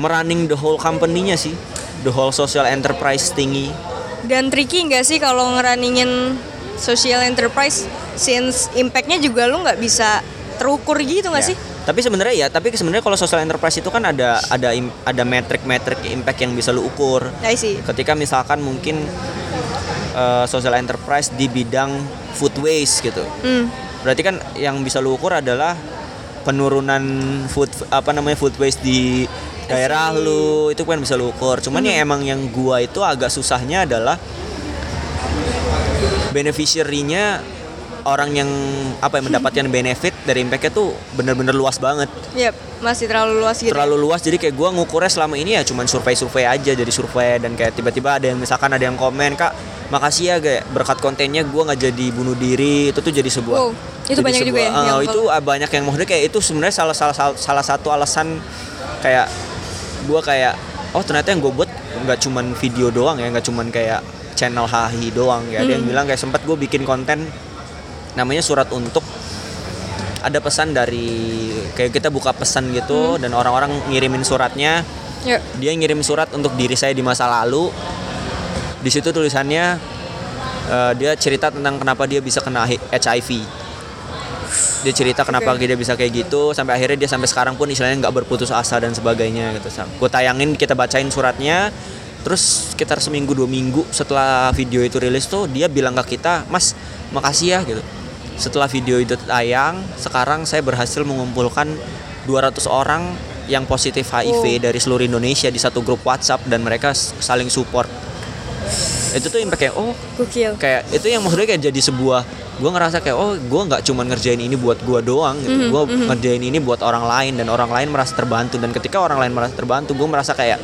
merunning the whole company-nya sih the whole social enterprise thingy Dan tricky nggak sih kalau ngerunningin social enterprise since impactnya juga lu nggak bisa terukur gitu nggak Ya. sih? Tapi sebenarnya ya, tapi sebenarnya kalau social enterprise itu kan ada ada ada metrik-metrik impact yang bisa lu ukur. I see. Ketika misalkan mungkin eh, social enterprise di bidang food waste gitu. Hmm. Berarti kan yang bisa lu ukur adalah penurunan food apa namanya food waste di daerah lu itu kan bisa lu ukur. Cuman yang emang yang gua itu agak susahnya adalah beneficiary-nya orang yang apa yang mendapatkan benefit dari impact-nya tuh bener-bener luas banget. Yep, masih terlalu luas gitu. terlalu luas jadi kayak gua ngukurnya selama ini ya cuman survei-survei aja jadi survei dan kayak tiba-tiba ada yang misalkan ada yang komen kak makasih ya kayak berkat kontennya gua nggak jadi bunuh diri. Itu tuh jadi sebuah Wow, itu jadi banyak juga ya sebuah- yang eh, itu banyak yang maksudnya kayak itu sebenarnya salah salah salah, salah satu alasan kayak gua kayak oh ternyata yang gue buat nggak cuman video doang ya nggak cuman kayak channel hahi doang ya. Ada yang Hmm. bilang kayak sempat gue bikin konten namanya surat untuk. Ada pesan dari kayak kita buka pesan gitu dan orang-orang ngirimin suratnya. Ya. dia ngirim surat untuk diri saya di masa lalu. Di situ tulisannya eh, dia cerita tentang kenapa dia bisa kena HIV dia cerita kenapa Oke. dia bisa kayak gitu sampai akhirnya dia sampai sekarang pun istilahnya nggak berputus asa dan sebagainya gitu gue tayangin kita bacain suratnya terus sekitar seminggu dua minggu setelah video itu rilis tuh dia bilang ke kita mas makasih ya gitu setelah video itu tayang sekarang saya berhasil mengumpulkan 200 orang yang positif HIV Oh. dari seluruh Indonesia di satu grup WhatsApp dan mereka saling support itu tuh impact kayak oh Gokil. kayak itu yang maksudnya kayak jadi sebuah gue ngerasa kayak oh gue nggak cuma ngerjain ini buat gue doang gitu. Gue ngerjain ini buat orang lain dan orang lain merasa terbantu. Dan ketika orang lain merasa terbantu gue merasa kayak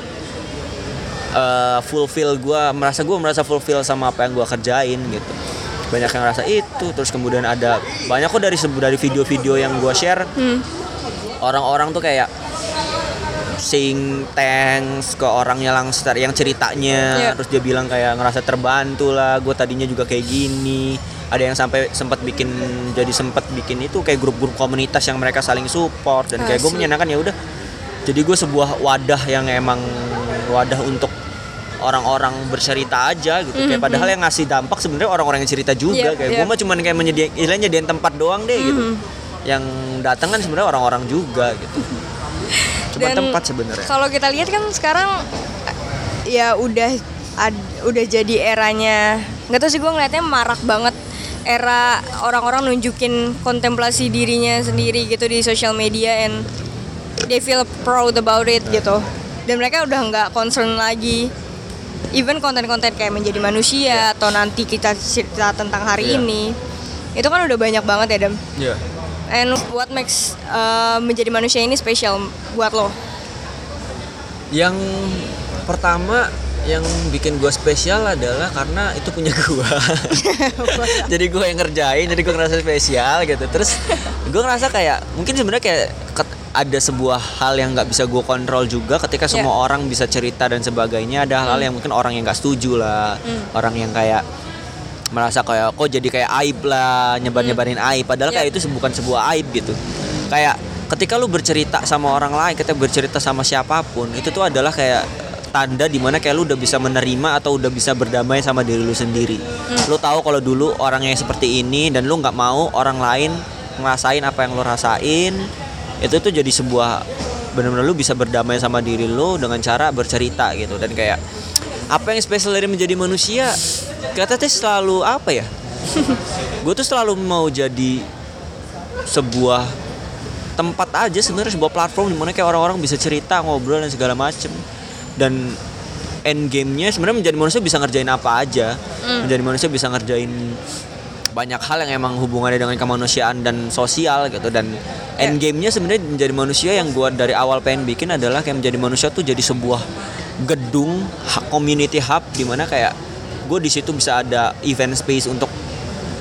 eh, fulfill gue merasa gue merasa fulfill sama apa yang gue kerjain gitu. Banyak yang ngerasa itu terus kemudian ada banyak kok dari dari video-video yang gue share Hmm. orang-orang tuh kayak saying thanks ke orangnya langsung yang ceritanya. Iya. terus dia bilang kayak ngerasa terbantu lah gue tadinya juga kayak gini ada yang sampai sempat bikin jadi sempat bikin itu kayak grup-grup komunitas yang mereka saling support. Dan kayak gue Asik. menyenangkan ya udah. Jadi gue sebuah wadah yang emang wadah untuk orang-orang bercerita aja gitu. Kayak padahal yang ngasih dampak sebenarnya orang-orang yang cerita juga Yep, kayak yep. gue mah cuman kayak menyediakan istilahnya nyediain tempat doang deh gitu. Yang datang kan sebenarnya orang-orang juga gitu. Cuma Dan tempat sebenarnya. Kalau kita lihat kan sekarang ya udah ad- udah jadi eranya nggak tahu sih gue ngeliatnya marak banget era orang-orang nunjukin kontemplasi dirinya sendiri gitu di social media and they feel proud about it gitu. Dan mereka udah nggak concern lagi. Even konten-konten kayak menjadi manusia atau nanti kita cerita tentang hari Iya. ini itu kan udah banyak banget ya Dam Iya. and what makes uh, menjadi manusia ini spesial buat lo? Yang pertama yang bikin gue spesial adalah karena itu punya gue jadi gue yang ngerjain jadi gue ngerasa spesial gitu. Terus gue ngerasa kayak mungkin sebenarnya kayak ada sebuah hal yang nggak bisa gue kontrol juga ketika semua orang bisa cerita dan sebagainya. Ada hal-hal yang mungkin orang yang nggak setuju lah. Orang yang kayak merasa kayak kok jadi kayak aib lah nyebar-nyebarin aib. Padahal Ya. kayak itu bukan sebuah aib gitu. Kayak ketika lu bercerita sama orang lain kita bercerita sama siapa pun itu tuh adalah kayak tanda di mana kayak lu udah bisa menerima atau udah bisa berdamai sama diri lu sendiri. Lu tahu kalau dulu orangnya seperti ini dan lu nggak mau orang lain ngerasain apa yang lu rasain itu tuh jadi sebuah benar-benar lu bisa berdamai sama diri lu dengan cara bercerita gitu. Dan kayak apa yang spesial dari menjadi manusia kata teh selalu apa ya? Gue tuh selalu mau jadi sebuah tempat aja sebenarnya sebuah platform di mana kayak orang-orang bisa cerita ngobrol dan segala macem dan end game-nya sebenarnya menjadi manusia bisa ngerjain apa aja. Menjadi manusia bisa ngerjain banyak hal yang emang hubungannya dengan kemanusiaan dan sosial gitu. Dan end game-nya sebenarnya menjadi manusia yang gua dari awal pengen bikin adalah kayak menjadi manusia tuh jadi sebuah gedung community hub di mana kayak gue di situ bisa ada event space untuk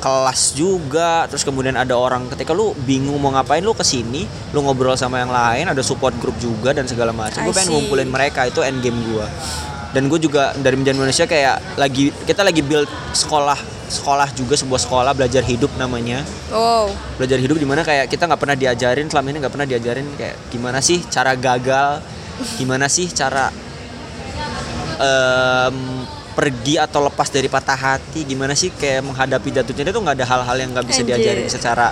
kelas juga. Terus kemudian ada orang ketika lu bingung mau ngapain lu ke sini lu ngobrol sama yang lain ada support group juga dan segala macam. Gue pengen ngumpulin mereka itu end game gue dan gue juga dari menjadi manusia kayak lagi kita lagi build sekolah sekolah juga sebuah sekolah belajar hidup namanya. Wow. Belajar hidup di mana kayak kita nggak pernah diajarin selama ini nggak pernah diajarin kayak gimana sih cara gagal gimana sih cara em, pergi atau lepas dari patah hati? Gimana sih kayak menghadapi jatuhnya? Itu nggak ada hal-hal yang nggak bisa Anjir. diajarin secara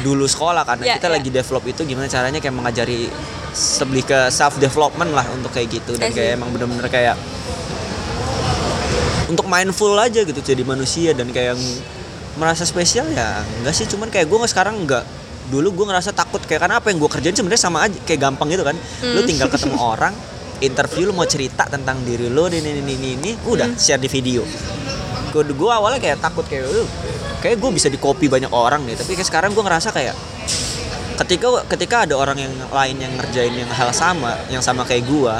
dulu sekolah karena Ya, kita ya. lagi develop itu gimana caranya kayak mengajari lebih ke self development lah untuk kayak gitu. Dan kayak emang bener-bener kayak untuk mindful aja gitu jadi manusia dan kayak yang merasa spesial ya enggak sih. Cuman kayak gue sekarang enggak dulu gue ngerasa takut kayak karena apa yang gue kerjain sebenarnya sama aja kayak gampang gitu kan. Lu tinggal ketemu orang interview lu mau cerita tentang diri lu ini ini ini ini udah share di video. Gue gue awalnya kayak takut kayak "Uh, kayak gue bisa di copy banyak orang nih. Tapi kayak sekarang gue ngerasa kayak ketika ketika ada orang yang lain yang ngerjain yang hal sama yang sama kayak gue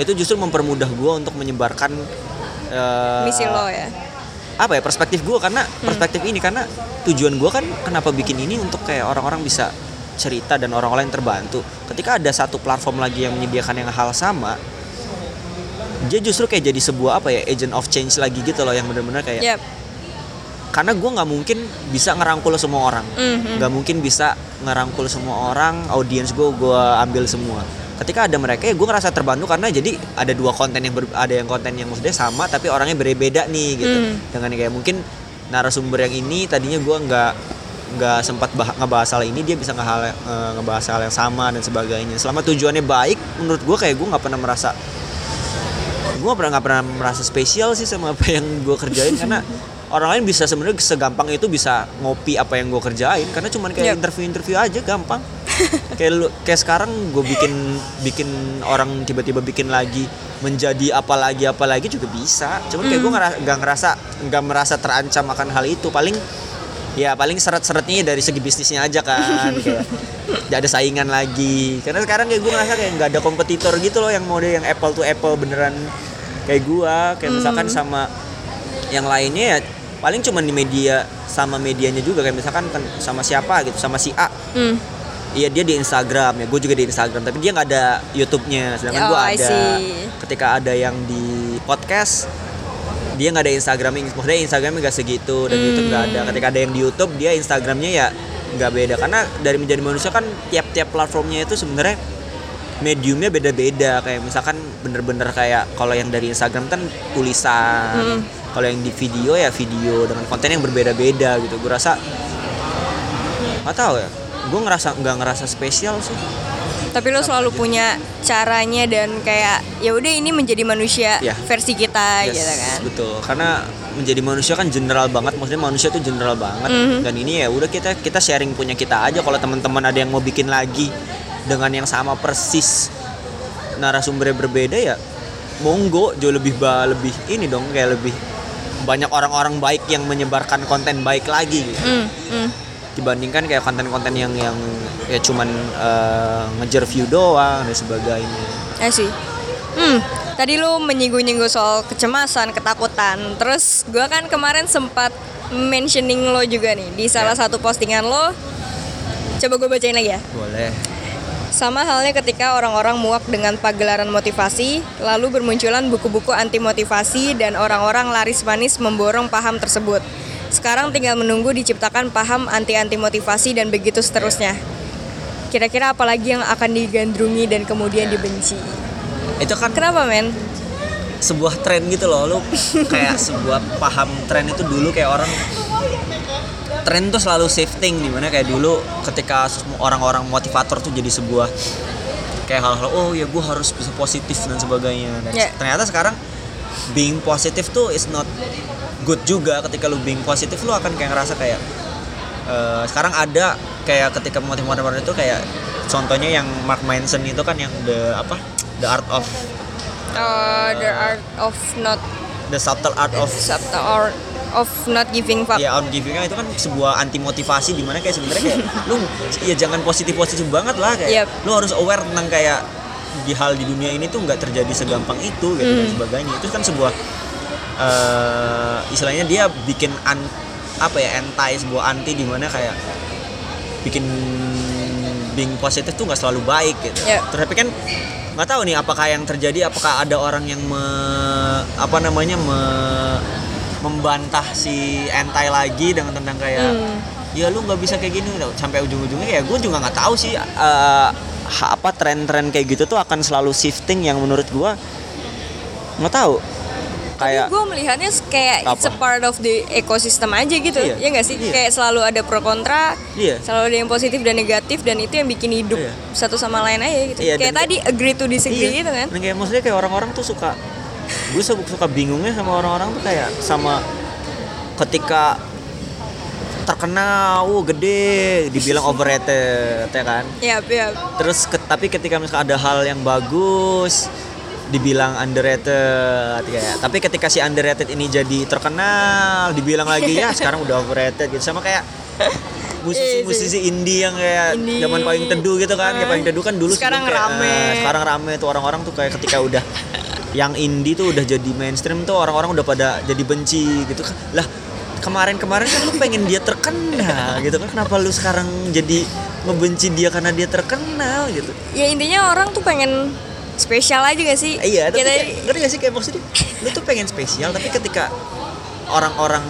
itu justru mempermudah gue untuk menyebarkan eh, misi lo ya? apa ya perspektif gue karena perspektif ini karena tujuan gue kan kenapa bikin ini untuk kayak orang-orang bisa cerita dan orang lain terbantu. Ketika ada satu platform lagi yang menyediakan yang hal sama dia justru kayak jadi sebuah apa ya agent of change lagi gitu loh yang benar-benar kayak yep karena gue nggak mungkin bisa ngerangkul semua orang. Mhm. nggak mungkin bisa ngerangkul semua orang audiens gue gue ambil semua. Ketika ada mereka ya gue ngerasa terbantu karena jadi ada dua konten yang ber- ada yang konten yang maksudnya sama tapi orangnya berbeda nih gitu. Hmm. dengan kayak mungkin narasumber yang ini tadinya gue nggak nggak sempat bah- ngebahas hal ini dia bisa ngehal, eh, ngebahas hal yang sama dan sebagainya. Selama tujuannya baik menurut gue kayak gue nggak pernah merasa gue pernah nggak pernah merasa spesial sih sama apa yang gue kerjain. Karena orang lain bisa sebenarnya segampang itu bisa ngopi apa yang gue kerjain. Karena cuman kayak Yep. interview-interview aja gampang. Kayak lu kayak sekarang gue bikin bikin orang tiba-tiba bikin lagi menjadi apa lagi apa lagi juga bisa. Cuman kayak gue nggak ngerasa nggak merasa terancam akan hal itu. Paling ya paling seret-seretnya dari segi bisnisnya aja kan kayak nggak ada saingan lagi. Karena sekarang kayak gue ngerasa kayak nggak ada kompetitor gitu loh yang mode yang apple to apple beneran kayak gua. Kayak misalkan sama yang lainnya ya paling cuma di media sama medianya juga. Kayak misalkan kan sama siapa gitu sama si A. Hmm. Iya dia di Instagram. Ya, gue juga di Instagram, tapi dia nggak ada YouTube-nya, sedangkan Oh, gue ada. Ketika ada yang di podcast, dia nggak ada Instagram, maksudnya Instagramnya nggak segitu dan YouTube nggak ada. Ketika ada yang di YouTube, dia Instagramnya ya nggak beda, karena dari menjadi manusia kan tiap-tiap platformnya itu sebenarnya mediumnya beda-beda. Kayak misalkan bener-bener kayak kalau yang dari Instagram kan tulisan. Kalau yang di video ya video dengan konten yang berbeda-beda gitu. Gue rasa nggak tahu ya. Gue ngerasa nggak ngerasa spesial sih Tapi lo selalu punya caranya dan kayak ya udah ini menjadi manusia Iya. versi kita Yes, gitu kan. betul karena menjadi manusia kan general banget maksudnya manusia tuh general banget Mhm. dan ini ya udah kita kita sharing punya kita aja kalau teman-teman ada yang mau bikin lagi dengan yang sama persis narasumbernya berbeda ya monggo jauh lebih ba lebih ini dong kayak lebih banyak orang-orang baik yang menyebarkan konten baik lagi gitu. Hmm, hmm. Dibandingkan kayak konten-konten yang yang ya cuman eh, ngejar view doang dan sebagainya Ya sih. Hmm, tadi lu menyinggung-nyinggung soal kecemasan, ketakutan. Terus gua kan kemarin sempat mentioning lo juga nih di salah Ya. satu postingan lo. Coba gue bacain lagi ya. boleh Sama halnya ketika orang-orang muak dengan pagelaran motivasi, lalu bermunculan buku-buku anti motivasi dan orang-orang laris manis memborong paham tersebut. Sekarang tinggal menunggu diciptakan paham anti-anti motivasi dan begitu seterusnya. Kira-kira apa lagi yang akan digandrungi dan kemudian dibenci? itu kan Kenapa men? sebuah tren gitu loh lu kayak sebuah paham tren itu dulu kayak orang tren tuh selalu shifting di mana kayak dulu ketika orang-orang motivator tuh jadi sebuah kayak hal-hal oh ya gue harus bisa positif dan sebagainya dan Ya. ternyata sekarang being positif tuh is not good juga ketika lu being positif lu akan kayak ngerasa kayak eh, sekarang ada kayak ketika motivator itu kayak contohnya yang Mark Manson itu kan yang the apa the art of Uh, the art of not the subtle art of subtle art of not giving fuck. ya on giving itu kan sebuah anti motivasi di mana kayak sebenarnya kayak lu ya jangan positif positif banget lah kayak Yep. lu harus aware tentang kayak di hal di dunia ini tuh nggak terjadi segampang itu gitu dan sebagainya itu kan sebuah eh istilahnya dia bikin an, apa ya anti sebuah anti di mana kayak bikin being positif tuh nggak selalu baik gitu Ya. tapi kan nggak tahu nih apakah yang terjadi apakah ada orang yang me, apa namanya me- membantah si anti lagi dengan tentang kayak Hmm. ya lu nggak bisa kayak gini gitu. sampai ujung-ujungnya ya gue juga nggak tahu sih ha- apa tren-tren kayak gitu tuh akan selalu shifting yang menurut gue nggak tahu kayak Tapi gue melihatnya kayak it's a Apa? part of the ecosystem aja gitu, Iya. ya nggak sih? Iya. Kayak selalu ada pro kontra, Iya. selalu ada yang positif dan negatif dan itu yang bikin hidup Iya. satu sama lain aja gitu. Iya, kayak tadi agree to disagree Iya. gitu kan? Dan kayak maksudnya kayak orang-orang tuh suka gue suka, suka bingungnya sama orang-orang tuh kayak sama ketika terkenal, uh, gede, dibilang overrated, ya kan? Iya, iya. Terus ke- tapi ketika misalnya ada hal yang bagus dibilang underrated kayak. Tapi ketika si underrated ini jadi terkenal dibilang lagi ya sekarang udah overrated gitu. Sama kayak musisi-musisi indie yang kayak Indie. zaman paling teduh gitu kan. Kayak paling teduh kan dulu Sekarang kayak, rame. eh, sekarang rame tuh. Orang-orang tuh kayak ketika udah yang indie tuh udah jadi mainstream tuh orang-orang udah pada jadi benci gitu. Kan lah kemarin-kemarin kan lu pengen dia terkenal gitu kan. Kenapa lu sekarang jadi ngebenci dia karena dia terkenal gitu? Ya intinya orang tuh pengen spesial aja gak sih? iya tapi Kayak kayak, ngerti gak sih kayak maksudnya lu tuh pengen spesial tapi ketika orang-orang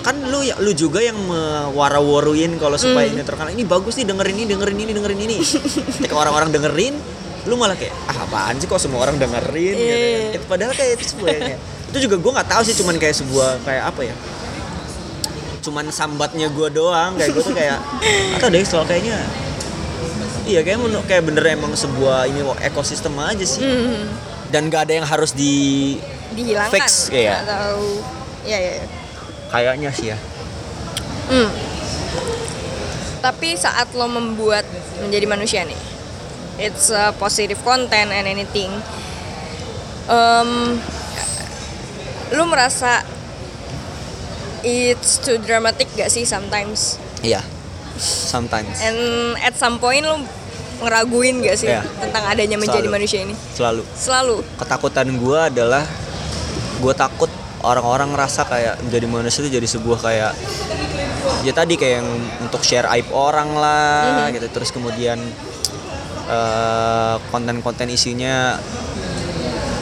kan lu ya lu juga yang mewara-waruin kalau supaya Hmm. ini terkenal ini bagus nih dengerin ini dengerin ini dengerin ini ketika orang-orang dengerin lu malah kayak ah apaan sih kok semua orang dengerin gitu kan. Iya. Itu padahal kayak itu sebuah kayak- itu juga gue nggak tahu sih cuman kayak sebuah kayak apa ya cuman sambatnya gue doang kayak gue tuh kayak atau deh soal kayaknya iya kayak menurut kayak bener emang sebuah ini ekosistem aja sih Hmm. dan gak ada yang harus di dihilangkan Fix, kayak. atau ya ya ya. kayaknya sih ya Hmm. Tapi saat lo membuat menjadi manusia nih, it's a positive content and anything. Um, lo merasa it's too dramatic gak sih sometimes? iya sometimes And at some point lo ngeraguin gak sih Iya. tentang adanya menjadi Selalu. manusia ini? selalu Selalu. ketakutan gue adalah gue takut orang-orang ngerasa kayak menjadi manusia itu jadi sebuah kayak ya tadi kayak yang untuk share aib orang lah gitu terus kemudian eh, konten-konten isinya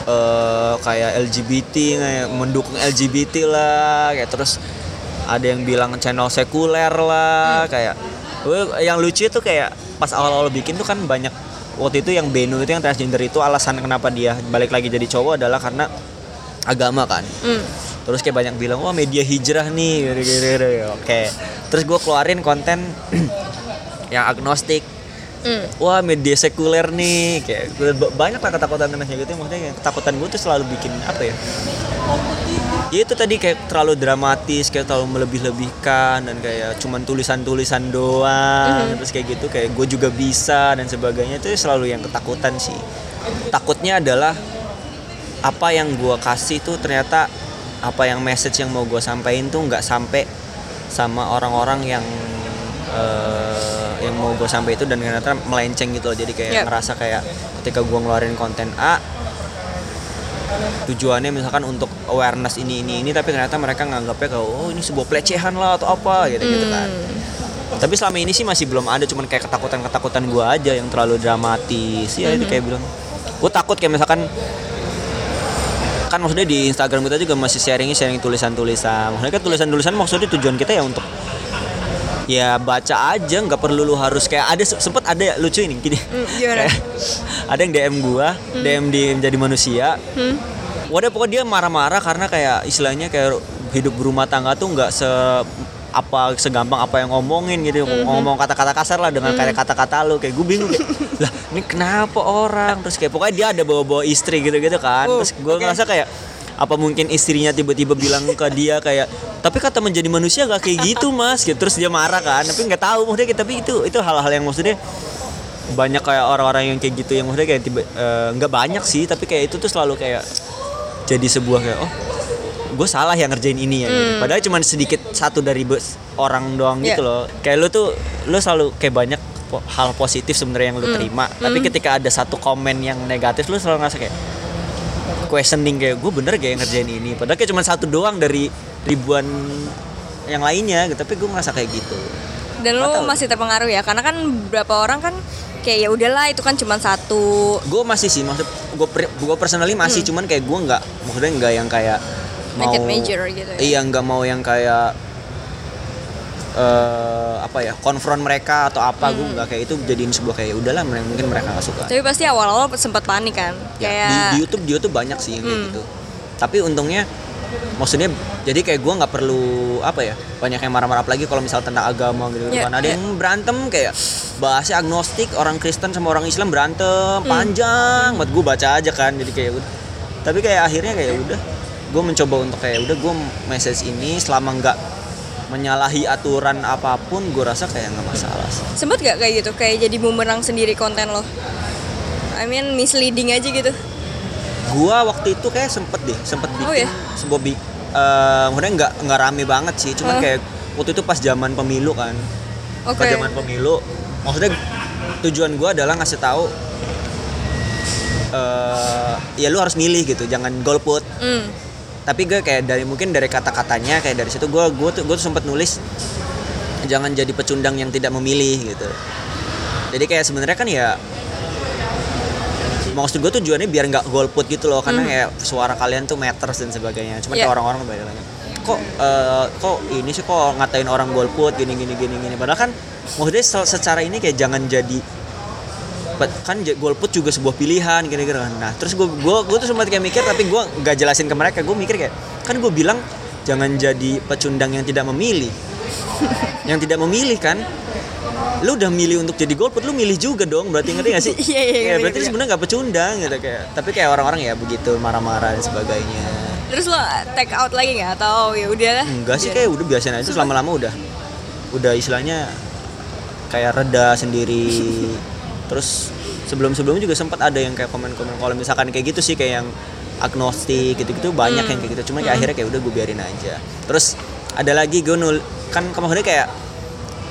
eh, kayak LGBT kayak mendukung LGBT lah kayak terus ada yang bilang channel sekuler lah kayak Gue- yang lucu itu kayak pas awal-awal bikin tuh kan banyak waktu itu yang Benu itu yang transgender itu alasan kenapa dia balik lagi jadi cowok adalah karena agama kan Hmm. terus kayak banyak bilang wah media hijrah nih oke terus gue keluarin konten yang agnostik Hmm. wah media sekuler nih kayak banyak lah ketakutan tentang kayak gitu maksudnya kayak ketakutan gue tuh selalu bikin apa ya ya itu tadi kayak terlalu dramatis kayak terlalu melebih-lebihkan dan kayak cuman tulisan-tulisan doang. Terus kayak gitu kayak gue juga bisa dan sebagainya. Itu selalu yang ketakutan sih. Takutnya adalah apa yang gue kasih tuh ternyata apa yang message yang mau gue sampaikan tuh nggak sampai sama orang-orang yang eh, yang mau gue sampai itu dan ternyata melenceng gitu loh. Jadi kayak Yep. ngerasa kayak ketika gue ngeluarin konten A tujuannya misalkan untuk awareness ini ini ini tapi ternyata mereka nganggapnya kayak oh ini sebuah pelecehan lah atau apa gitu gitu kan. Tapi selama ini sih masih belum ada cuman kayak ketakutan ketakutan gue aja yang terlalu dramatis. Ya itu kayak bilang. Gue takut kayak misalkan kan maksudnya di Instagram kita juga masih sharing sharing tulisan-tulisan. Maksudnya kan tulisan-tulisan maksudnya tujuan kita ya untuk ya baca aja nggak perlu lu harus kayak ada sempet ada lucu ini gini. Hmm, gimana? Kayak ada yang DM gua DM di menjadi manusia. Hmm. Wadah pokoknya dia marah-marah karena kayak istilahnya kayak hidup berumah tangga tuh nggak se apa segampang apa yang ngomongin gitu. Ngomong kata-kata kasar lah dengan kayak kata-kata lu kayak gue bingung. Kayak lah ini kenapa orang? Terus kayak pokoknya dia ada bawa-bawa istri gitu-gitu kan. Oh, terus gue oke. ngerasa kayak apa mungkin istrinya tiba-tiba bilang ke dia kayak tapi kata menjadi manusia gak kayak gitu mas. Gitu terus dia marah kan tapi nggak tahu maksudnya tapi itu itu hal-hal yang maksudnya banyak kayak orang-orang yang kayak gitu yang maksudnya kayak tiba eh, nggak banyak sih tapi kayak itu tuh selalu kayak jadi sebuah kayak oh gue salah yang ngerjain ini ya. Gitu. padahal cuma sedikit satu dari orang doang gitu Yeah. loh. Kayak lu tuh lu selalu kayak banyak po- hal positif sebenarnya yang lu terima tapi ketika ada satu komen yang negatif lu selalu ngerasa kayak questioning kayak gue bener gak yang ngerjain ini? Padahal kayak cuma satu doang dari ribuan yang lainnya gitu tapi gue ngerasa kayak gitu. Dan Nggak lo masih terpengaruh ya, karena kan beberapa orang kan kayak ya udahlah itu kan cuma satu. gue masih sih maksud gue gue personally masih cuman kayak gue nggak maksudnya nggak yang kayak mau major gitu ya. iya nggak mau yang kayak eh apa ya konfront mereka atau apa gue nggak kayak itu jadiin sebuah kayak udahlah mungkin mereka nggak suka. Tapi pasti awal-awal sempat panik kan, Ya, kayak di, di YouTube di YouTube banyak sih yang kayak gitu. Tapi untungnya maksudnya jadi kayak gue nggak perlu apa ya banyak yang marah-marah apalagi kalau misal tentang agama gitu Ya, kan. Ada ya. yang berantem kayak bahasnya agnostik orang Kristen sama orang Islam berantem panjang buat gue baca aja kan jadi kayak udah. Tapi kayak akhirnya kayak udah gue mencoba untuk kayak udah gue message ini selama nggak menyalahi aturan apa pun gue rasa kayak nggak masalah sih sempet gak kayak gitu, kayak jadi bumerang sendiri konten lo. I mean misleading aja gitu. gua waktu itu kayak sempet deh sempet bikin Oh, ya? sebuah bi maksudnya nggak nggak rame banget sih cuman Oh. kayak waktu itu pas zaman pemilu kan Oke. pas zaman pemilu maksudnya tujuan gua adalah ngasih tahu eh ya lu harus milih gitu jangan golput Hmm. Tapi gue kayak dari mungkin dari kata-katanya kayak dari situ gua gua tuh gue tuh sempat nulis jangan jadi pecundang yang tidak memilih gitu. Jadi kayak sebenarnya kan ya maksud gue tujuannya biar nggak golput gitu loh karena kayak suara kalian tuh matters dan sebagainya. Cuman Iya. kayak orang-orang banyak kok eh, kok ini sih kok ngatain orang golput gini gini gini gini. Padahal kan maksudnya se- secara ini kayak jangan jadi kan golput juga sebuah pilihan kira-kira kan. Nah, terus gue gue gue tuh sempat kayak mikir tapi gue nggak jelasin ke mereka. Gue mikir kayak kan gue bilang jangan jadi pecundang yang tidak memilih. yang tidak memilih kan lu udah milih untuk jadi golput lu milih juga dong berarti ngerti gak sih Iya, iya, Ya, ngerti, berarti sebenarnya nggak pecundang gitu kayak tapi kayak orang-orang ya begitu marah-marah dan sebagainya Terus lo take out lagi nggak atau ya udah? enggak sih kayak udah biasa aja lama-lama udah udah istilahnya kayak reda sendiri terus sebelum-sebelumnya juga sempat ada yang kayak komen-komen kalau misalkan kayak gitu sih kayak yang agnostik gitu-gitu banyak yang kayak gitu. Cuma kayak akhirnya kayak udah gue biarin aja. Terus ada lagi gue nul kan kemarin kayak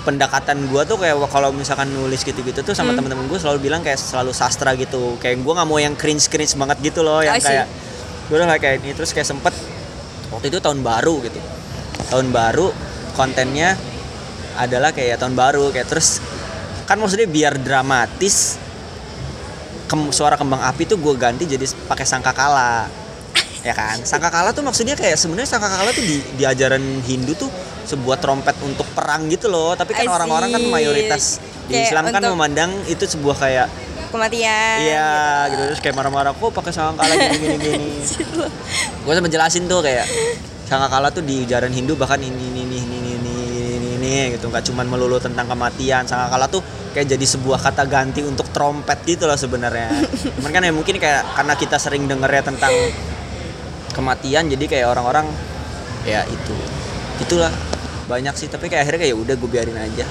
pendekatan gue tuh kayak kalau misalkan nulis gitu-gitu tuh sama teman-teman gue selalu bilang kayak selalu sastra gitu. Kayak gue nggak mau yang cringe cringe banget gitu loh yang kayak gue udah kayak ini. Terus kayak sempet waktu itu tahun baru gitu. Tahun baru kontennya adalah kayak tahun baru kayak terus kan maksudnya biar dramatis kem- suara kembang api tuh gue ganti jadi pakai sangkakala. Ya kan? Sangkakala tuh maksudnya kayak sebenarnya sangkakala tuh di, di ajaran Hindu tuh sebuah trompet untuk perang gitu loh. Tapi kan orang-orang kan mayoritas di Kayak Islam kan memandang itu sebuah kayak Kematian. Iya gitu. terus kayak marah-marah kok pakai sangkakala gini gini gini. gue sama jelasin tuh kayak sangkakala tuh di ajaran Hindu bahkan ini ini ini, ini, gitu nggak cuman melulu tentang kematian sangkakala tuh kayak jadi sebuah kata ganti untuk trompet gitu loh sebenarnya. Cuman kan ya mungkin kayak karena kita sering denger ya tentang kematian jadi kayak orang-orang ya itu itulah banyak sih tapi kayak akhirnya kayak ya udah gue biarin aja.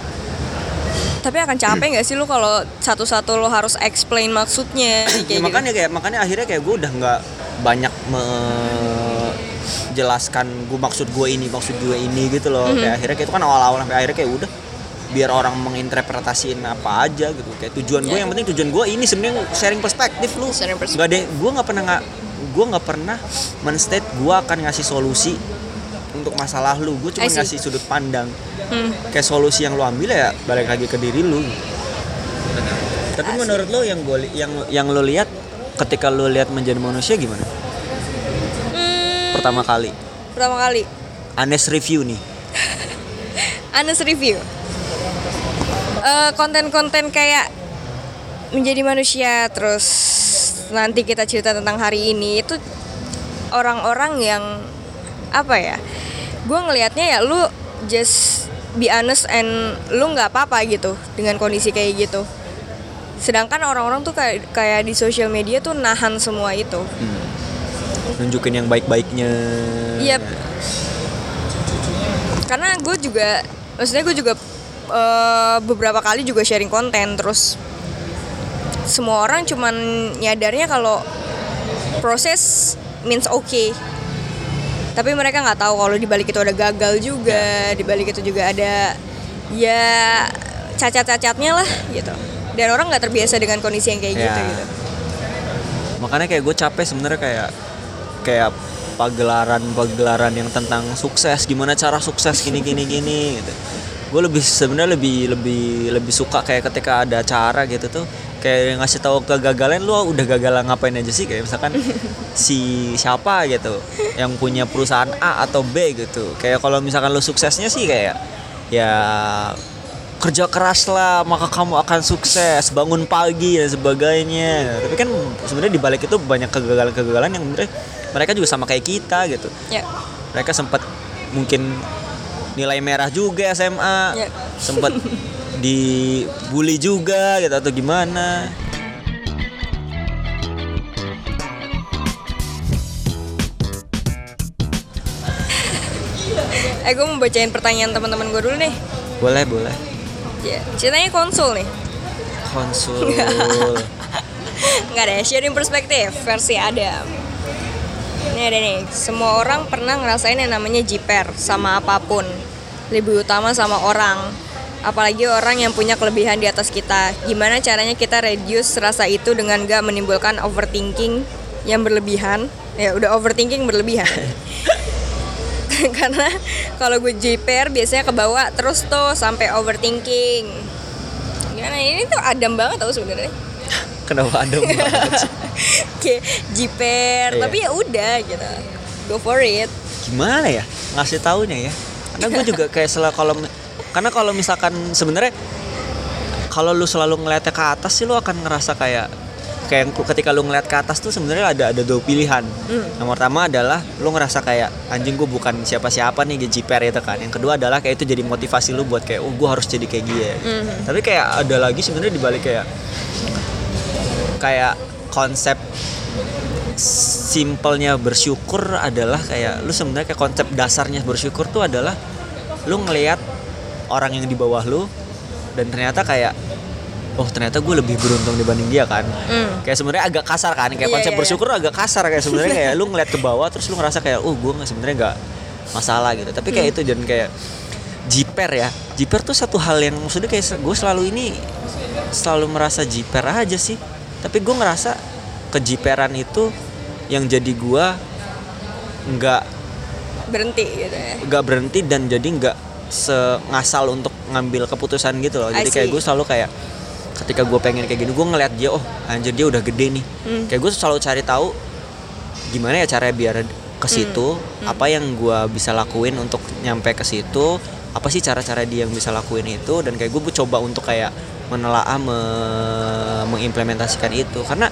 Tapi akan capek nggak sih lu kalau satu-satu lo harus explain maksudnya kayak ya, gitu? makanya kayak makanya akhirnya kayak gue udah nggak banyak menjelaskan gue maksud gue ini maksud gue ini gitu loh. Mhm. kayak akhirnya kayak itu kan awal-awal sampai akhirnya kayak udah biar orang menginterpretasiin apa aja gitu. Kayak tujuan gue Ya. yang penting tujuan gue ini sebenarnya sharing perspektif lu. Sharing perspektif. nggak ada gue nggak pernah nggak gue nggak pernah menstate gue akan ngasih solusi untuk masalah lu. Gue cuma ngasih sudut pandang. Hmm. kayak solusi yang lu ambil ya balik lagi ke diri lu. Tapi menurut lo yang gue yang yang lo lihat ketika lo lihat menjadi manusia gimana pertama kali? Pertama kali. Anes review nih. Honest review. Eh, konten-konten kayak menjadi manusia terus nanti kita cerita tentang hari ini itu orang-orang yang apa ya gue ngelihatnya ya lu just be honest and lu nggak apa-apa gitu dengan kondisi kayak gitu. Sedangkan orang-orang tuh kayak kayak di sosial media tuh nahan semua itu nunjukin yang baik-baiknya Yep. Karena gue juga, maksudnya gue juga eh, beberapa kali juga sharing konten terus semua orang cuman nyadarnya kalau proses means okay. Tapi mereka nggak tahu kalau di balik itu ada gagal juga, di balik itu juga ada ya cacat-cacatnya lah gitu. Dan orang nggak terbiasa dengan kondisi yang kayak Ya. gitu gitu. makanya kayak gue capek sebenarnya kayak kayak pagelaran pagelaran yang tentang sukses gimana cara sukses gini gini gini gitu. Gue lebih sebenarnya lebih lebih lebih suka kayak ketika ada acara gitu tuh kayak ngasih tahu kegagalan lu udah gagal ngapain aja sih? Kayak misalkan si siapa gitu yang punya perusahaan A atau B gitu. Kayak kalau misalkan lu suksesnya sih kayak ya kerja keras lah maka kamu akan sukses bangun pagi dan sebagainya. Tapi kan sebenarnya di balik itu banyak kegagalan-kegagalan yang sebenarnya mereka juga sama kayak kita gitu Ya. mereka sempat mungkin nilai merah juga SMA Ya. sempat dibully juga gitu atau gimana Eh gue mau bacain pertanyaan teman-teman gue dulu nih. boleh boleh Ya, ceritanya konsul nih. konsul Nggak deh, sharing perspektif versi Adam. Ini ada nih, semua orang pernah ngerasain yang namanya jiper sama apa pun. Lebih utama sama orang. Apalagi orang yang punya kelebihan di atas kita. Gimana caranya kita reduce rasa itu dengan gak menimbulkan overthinking yang berlebihan. Ya udah overthinking berlebihan. Karena kalau gue jiper biasanya kebawa terus tuh sampai overthinking. Gimana ini tuh Adam banget tau sebenarnya. Kenapa banget sih? kayak jiper Iya. tapi ya udah gitu go for it gimana ya ngasih taunya ya karena gue juga kayak selalu kalau karena kalau misalkan sebenarnya kalau lu selalu ngeliatnya ke atas sih lu akan ngerasa kayak kayak ketika lu ngeliat ke atas tuh sebenarnya ada ada dua pilihan Hmm. yang pertama adalah lu ngerasa kayak anjing gue bukan siapa-siapa nih jiper itu kan yang kedua adalah kayak itu jadi motivasi lu buat kayak oh gue harus jadi kayak dia Mhm. tapi kayak ada lagi sebenarnya dibalik kayak kayak konsep simpelnya bersyukur adalah kayak lu sebenarnya kayak konsep dasarnya bersyukur tuh adalah lu ngelihat orang yang di bawah lu dan ternyata kayak oh ternyata gue lebih beruntung dibanding dia kan Hmm. kayak sebenarnya agak kasar kan kayak Iya, konsep iya, iya. bersyukur agak kasar kayak sebenarnya kayak lu ngeliat ke bawah terus lu ngerasa kayak oh gue nggak sebenarnya nggak masalah gitu tapi kayak Hmm. itu dan kayak jiper ya jiper tuh satu hal yang maksudnya kayak gue selalu ini selalu merasa jiper aja sih tapi gue ngerasa kejiperan itu yang jadi gue nggak berhenti gitu ya? nggak berhenti dan jadi nggak sengasal untuk ngambil keputusan gitu loh. Jadi kayak gue selalu kayak ketika gue pengen kayak gini gue ngeliat dia oh anjir dia udah gede nih. Hmm. kayak gue selalu cari tahu gimana ya caranya biar ke situ Hmm. apa yang gue bisa lakuin untuk nyampe ke situ apa sih cara-cara dia yang bisa lakuin itu dan kayak gue coba untuk kayak menelaah me- mengimplementasikan itu. Karena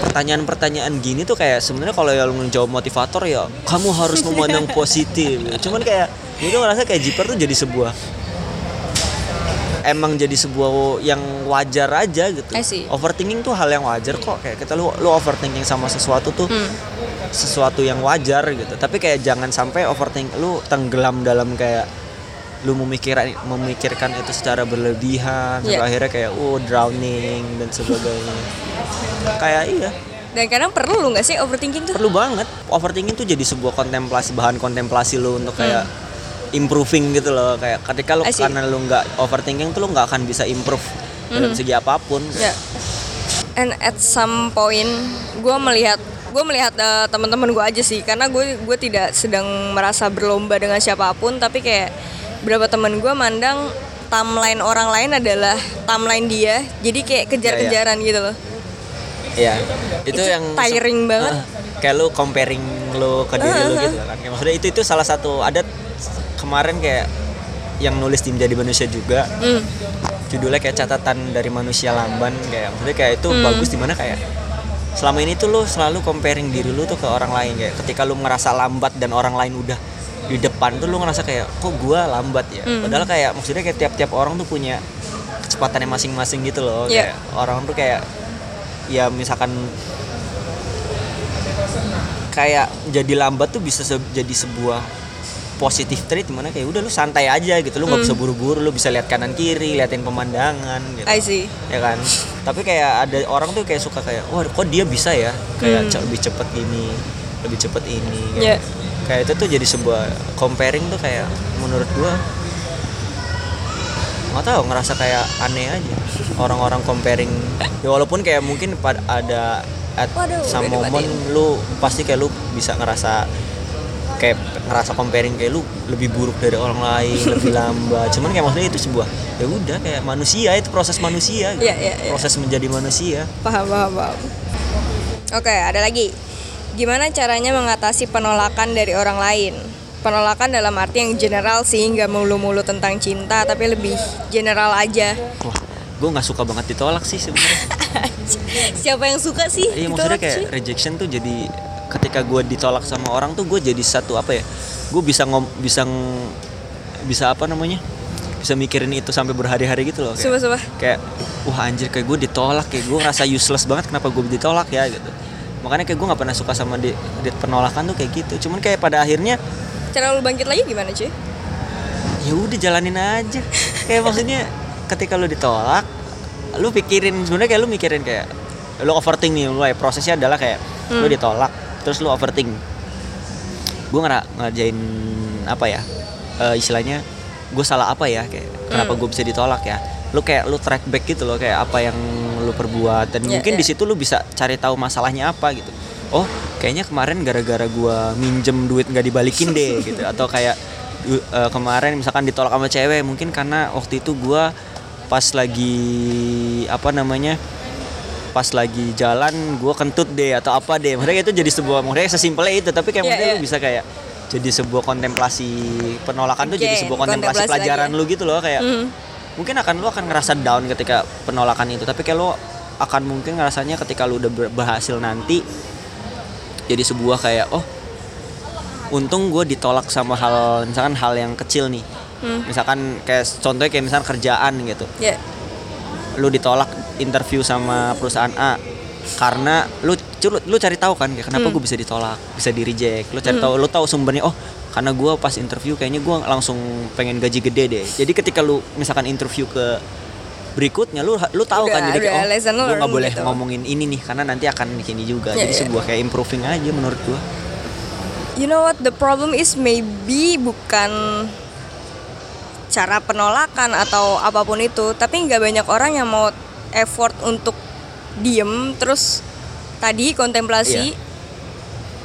pertanyaan-pertanyaan gini tuh kayak sebenarnya kalau yang menjawab motivator ya kamu harus memandang positif. Cuman kayak gue tuh ngerasa kayak jiper tuh jadi sebuah emang jadi sebuah yang wajar aja gitu. Overthinking tuh hal yang wajar kok. Kayak kita lu lu overthinking sama sesuatu tuh Hmm. sesuatu yang wajar gitu. Tapi kayak jangan sampai overthink lu tenggelam dalam kayak lu memikirkan memikirkan itu secara berlebihan Iya. akhirnya kayak oh drowning dan sebagainya kayak iya dan kadang perlu nggak sih overthinking tuh perlu banget overthinking tuh jadi sebuah kontemplasi bahan kontemplasi lu untuk kayak Hmm. improving gitu loh kayak ketika lu karena lu nggak overthinking tuh lu nggak akan bisa improve dalam Mhm. segi apa pun Ya. And at some point gue melihat gue melihat eh, teman-teman gue aja sih karena gue gue tidak sedang merasa berlomba dengan siapa pun tapi kayak beberapa temen gue mandang timeline orang lain adalah timeline dia jadi kayak kejar-kejaran gitu loh Iya, itu, Itu yang tiring banget. Ah, kayak lu comparing lu ke diri lu Uh-huh. gitu kan. Kayak maksudnya itu itu salah satu ada kemarin kayak yang nulis tim jadi manusia juga. Hmm. Judulnya kayak catatan dari manusia lamban kayak maksudnya kayak itu Hmm. bagus di mana kayak selama ini tuh lu selalu comparing diri lu tuh ke orang lain kayak ketika lu ngerasa lambat dan orang lain udah di depan tuh lu ngerasa kayak kok gua lambat ya. Hmm. Padahal kayak maksudnya kayak tiap-tiap orang tuh punya kecepatannya masing-masing gitu loh. Iya. Kayak orang tuh kayak ya misalkan kayak jadi lambat tuh bisa se- jadi sebuah positif trait di mana kayak udah lu santai aja gitu lu nggak Hmm. bisa buru-buru lu bisa lihat kanan kiri liatin pemandangan gitu I see ya kan tapi kayak ada orang tuh kayak suka kayak wah kok dia bisa ya kayak ce- lebih cepet gini lebih cepet ini gitu. Ya. kayak itu tuh jadi sebuah comparing tuh kayak menurut gua nggak tahu ngerasa kayak aneh aja orang-orang comparing ya walaupun kayak mungkin pada ada at Waduh, some moment lu pasti kayak lu bisa ngerasa kayak ngerasa comparing kayak lu lebih buruk dari orang lain lebih lambat cuman kayak maksudnya itu sebuah ya udah kayak manusia itu proses manusia gitu. Iya, iya, iya. proses menjadi manusia paham paham paham oke ada lagi gimana caranya mengatasi penolakan dari orang lain? Penolakan dalam arti yang general sih nggak mulu-mulu tentang cinta tapi lebih general aja. Wah gue nggak suka banget ditolak sih sebenarnya. Siapa yang suka sih iya maksudnya kayak sih? rejection tuh jadi ketika gue ditolak sama orang tuh gue jadi satu apa ya gue bisa ngom bisa ng- bisa apa namanya bisa mikirin itu sampai berhari-hari gitu loh kayak, Sumpah, sumpah. kayak wah anjir kayak gue ditolak kayak gue ngerasa useless banget kenapa gue ditolak ya? gitu makanya kayak gue nggak pernah suka sama di, di penolakan tuh kayak gitu. Cuman kayak pada akhirnya cara lu bangkit lagi gimana cuy? Ya udah jalanin aja. Kayak maksudnya ketika lu ditolak lu pikirin sebenarnya kayak lu mikirin kayak lu overthink nih mulai prosesnya adalah kayak lu Hmm. ditolak terus lu overthink. Gue ngera ngerjain apa ya eh, istilahnya gue salah apa ya kayak kenapa Hmm. gue bisa ditolak ya. Lu kayak lu track back gitu loh kayak apa yang lu perbuat dan Ya, mungkin ya. di situ lu bisa cari tahu masalahnya apa gitu oh kayaknya kemarin gara-gara gua minjem duit nggak dibalikin deh gitu atau kayak eh, kemarin misalkan ditolak sama cewek mungkin karena waktu itu gua pas lagi apa namanya pas lagi jalan gua kentut deh atau apa deh maksudnya itu jadi sebuah maksudnya sesimpelnya itu tapi kayak maksudnya iya. lu bisa kayak jadi sebuah kontemplasi penolakan tuh jadi sebuah kontemplasi kontemplasi pelajaran lagi ya. lu gitu loh kayak Hmm. Mungkin akan lu akan ngerasa down ketika penolakan itu tapi kayak lu akan mungkin ngerasanya ketika lu udah ber- berhasil nanti jadi sebuah kayak oh untung gue ditolak sama hal misalkan hal yang kecil nih Hmm. misalkan kayak contohnya kayak misalkan kerjaan gitu Ya. lu ditolak interview sama perusahaan A karena lu lu, lu cari tahu kan kayak kenapa Hmm. gue bisa ditolak bisa di reject lu cari tahu lu tahu sumbernya oh karena gue pas interview kayaknya gue langsung pengen gaji gede deh jadi ketika lu misalkan interview ke berikutnya lu lu tahu kan jadi udah oh gue nggak boleh gitu. ngomongin ini nih karena nanti akan di sini juga Iya, jadi iya. sebuah kayak improving aja menurut gue You know what the problem is maybe bukan cara penolakan atau apa pun itu, tapi nggak banyak orang yang mau effort untuk diem terus tadi kontemplasi.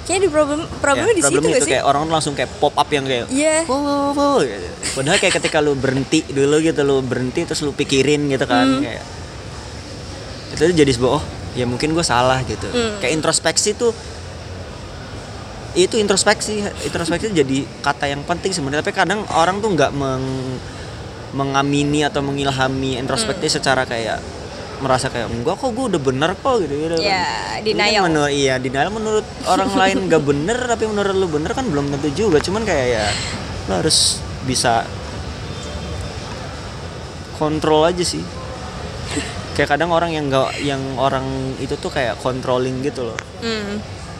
Kayaknya di problem problemnya di situ problemnya gak itu sih? kayak orang langsung kayak pop up yang kayak Iya. wow, wow, wow, gitu. Padahal kayak ketika lu berhenti dulu gitu lu berhenti terus lu pikirin gitu kan Hmm. kayak itu jadi sebuah oh ya mungkin gue salah gitu Hmm. kayak introspeksi tuh itu introspeksi introspeksi jadi kata yang penting sebenarnya tapi kadang orang tuh nggak meng- mengamini atau mengilhami introspeksi Hmm. secara kayak merasa kayak enggak kok gue udah bener kok gitu gitu Ya, kan. Kan denial. menurut iya denial menurut orang lain gak bener tapi menurut lu bener kan belum tentu juga cuman kayak ya lo harus bisa kontrol aja sih kayak kadang orang yang nggak yang orang itu tuh kayak controlling gitu loh Hmm.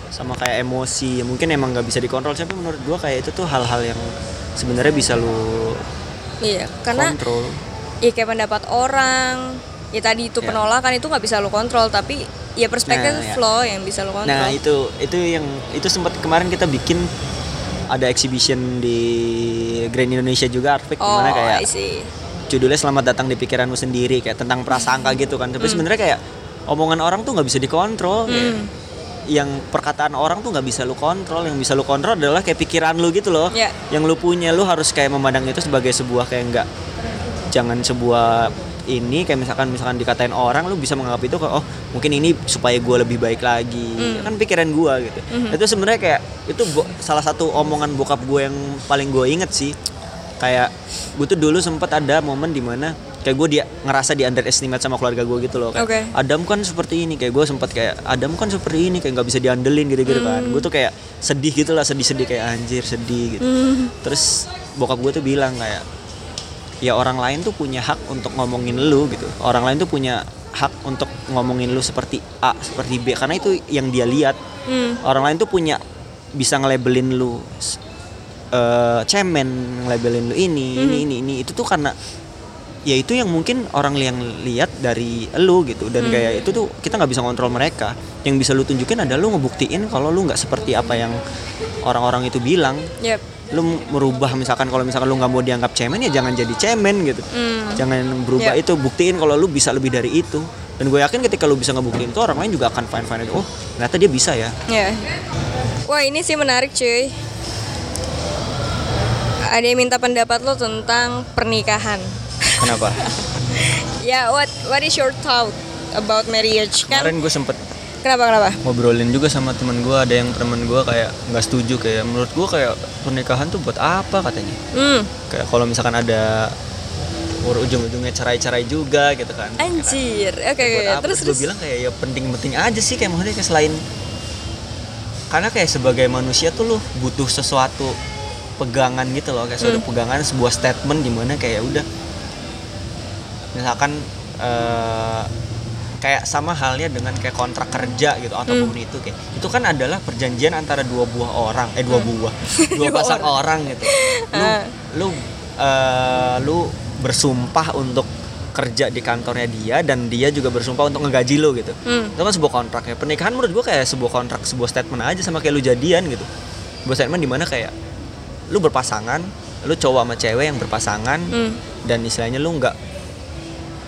sama kayak emosi ya mungkin emang nggak bisa dikontrol tapi menurut gua kayak itu tuh hal-hal yang sebenarnya bisa lu Iya, karena kontrol ya kayak pendapat orang, ya tadi itu Ya. penolakan itu nggak bisa lo kontrol, tapi ya perspektif Nah, ya. lo yang bisa lo kontrol. Nah itu itu yang itu sempat kemarin kita bikin ada exhibition di Grand Indonesia juga Artfik oh, di mana kayak I see. judulnya selamat datang di pikiranmu sendiri kayak tentang prasangka gitu kan Hmm. tapi sebenarnya kayak omongan orang tuh nggak bisa dikontrol kayak Hmm. yang perkataan orang tuh nggak bisa lu kontrol yang bisa lu kontrol adalah kayak pikiran lu gitu loh Ya. yang lu punya lu harus kayak memandang itu sebagai sebuah kayak enggak jangan sebuah ini kayak misalkan misalkan dikatain orang lu bisa menganggap itu kayak oh mungkin ini supaya gue lebih baik lagi. Hmm. kan pikiran gue gitu. Itu sebenarnya kayak itu salah satu omongan bokap gue yang paling gue inget sih. Kayak gue tuh dulu sempet ada momen di mana kayak gue dia ngerasa di underestimate sama keluarga gue gitu loh. Kayak Oke. Adam kan seperti ini. Kayak gue sempet kayak Adam kan seperti ini. Kayak nggak bisa diandelin gitu-gitu kan. Gue tuh kayak sedih gitu lah sedih-sedih kayak anjir sedih gitu. Hmm. terus bokap gue tuh bilang kayak ya orang lain tuh punya hak untuk ngomongin lu gitu. Orang lain tuh punya hak untuk ngomongin lu seperti A seperti B karena itu yang dia lihat. Hmm. orang lain tuh punya bisa ngelabelin lu eh, cemen ngelabelin lu ini ini ini ini. Itu tuh karena ya itu yang mungkin orang yang lihat dari lu gitu. Dan kayak itu tuh kita nggak bisa kontrol mereka. Yang bisa lu tunjukin adalah lu ngebuktiin kalau lu nggak seperti apa yang orang-orang itu bilang. Yep. Lu merubah misalkan kalau misalkan lu nggak mau dianggap cemen ya jangan jadi cemen gitu Hmm. jangan berubah Ya. itu buktiin kalau lu bisa lebih dari itu dan gue yakin ketika lu bisa ngebuktiin itu orang lain juga akan fine fine aja oh ternyata dia bisa ya Ya. Wah ini sih menarik cuy. Ada yang minta pendapat lo tentang pernikahan. kenapa Ya, what what is your thought about marriage? Kan kemarin gue sempet kenapa kenapa? ngobrolin juga sama temen gue ada yang temen gue kayak nggak setuju kayak menurut gue kayak pernikahan tuh buat apa katanya Hmm, kayak kalau misalkan ada ujung-ujungnya cerai-cerai juga gitu kan anjir. Oke oke. buat apa Terus gue terus. bilang kayak ya penting-penting aja sih kayak maksudnya kayak selain karena kayak sebagai manusia tuh lu butuh sesuatu pegangan gitu loh kayak suatu Hmm. pegangan sebuah statement di mana kayak udah misalkan eh, kayak sama halnya dengan kayak kontrak kerja gitu atau Hmm. itu kayak itu kan adalah perjanjian antara dua buah orang eh dua buah dua pasang orang. gitu lu Ah. lu eh, lu bersumpah untuk kerja di kantornya dia dan dia juga bersumpah untuk ngegaji lo gitu Hmm. itu kan sebuah kontrak ya pernikahan menurut gua kayak sebuah kontrak sebuah statement aja sama kayak lu jadian gitu sebuah statement di mana kayak lu berpasangan lu cowok sama cewek yang berpasangan Hmm. dan istilahnya lu nggak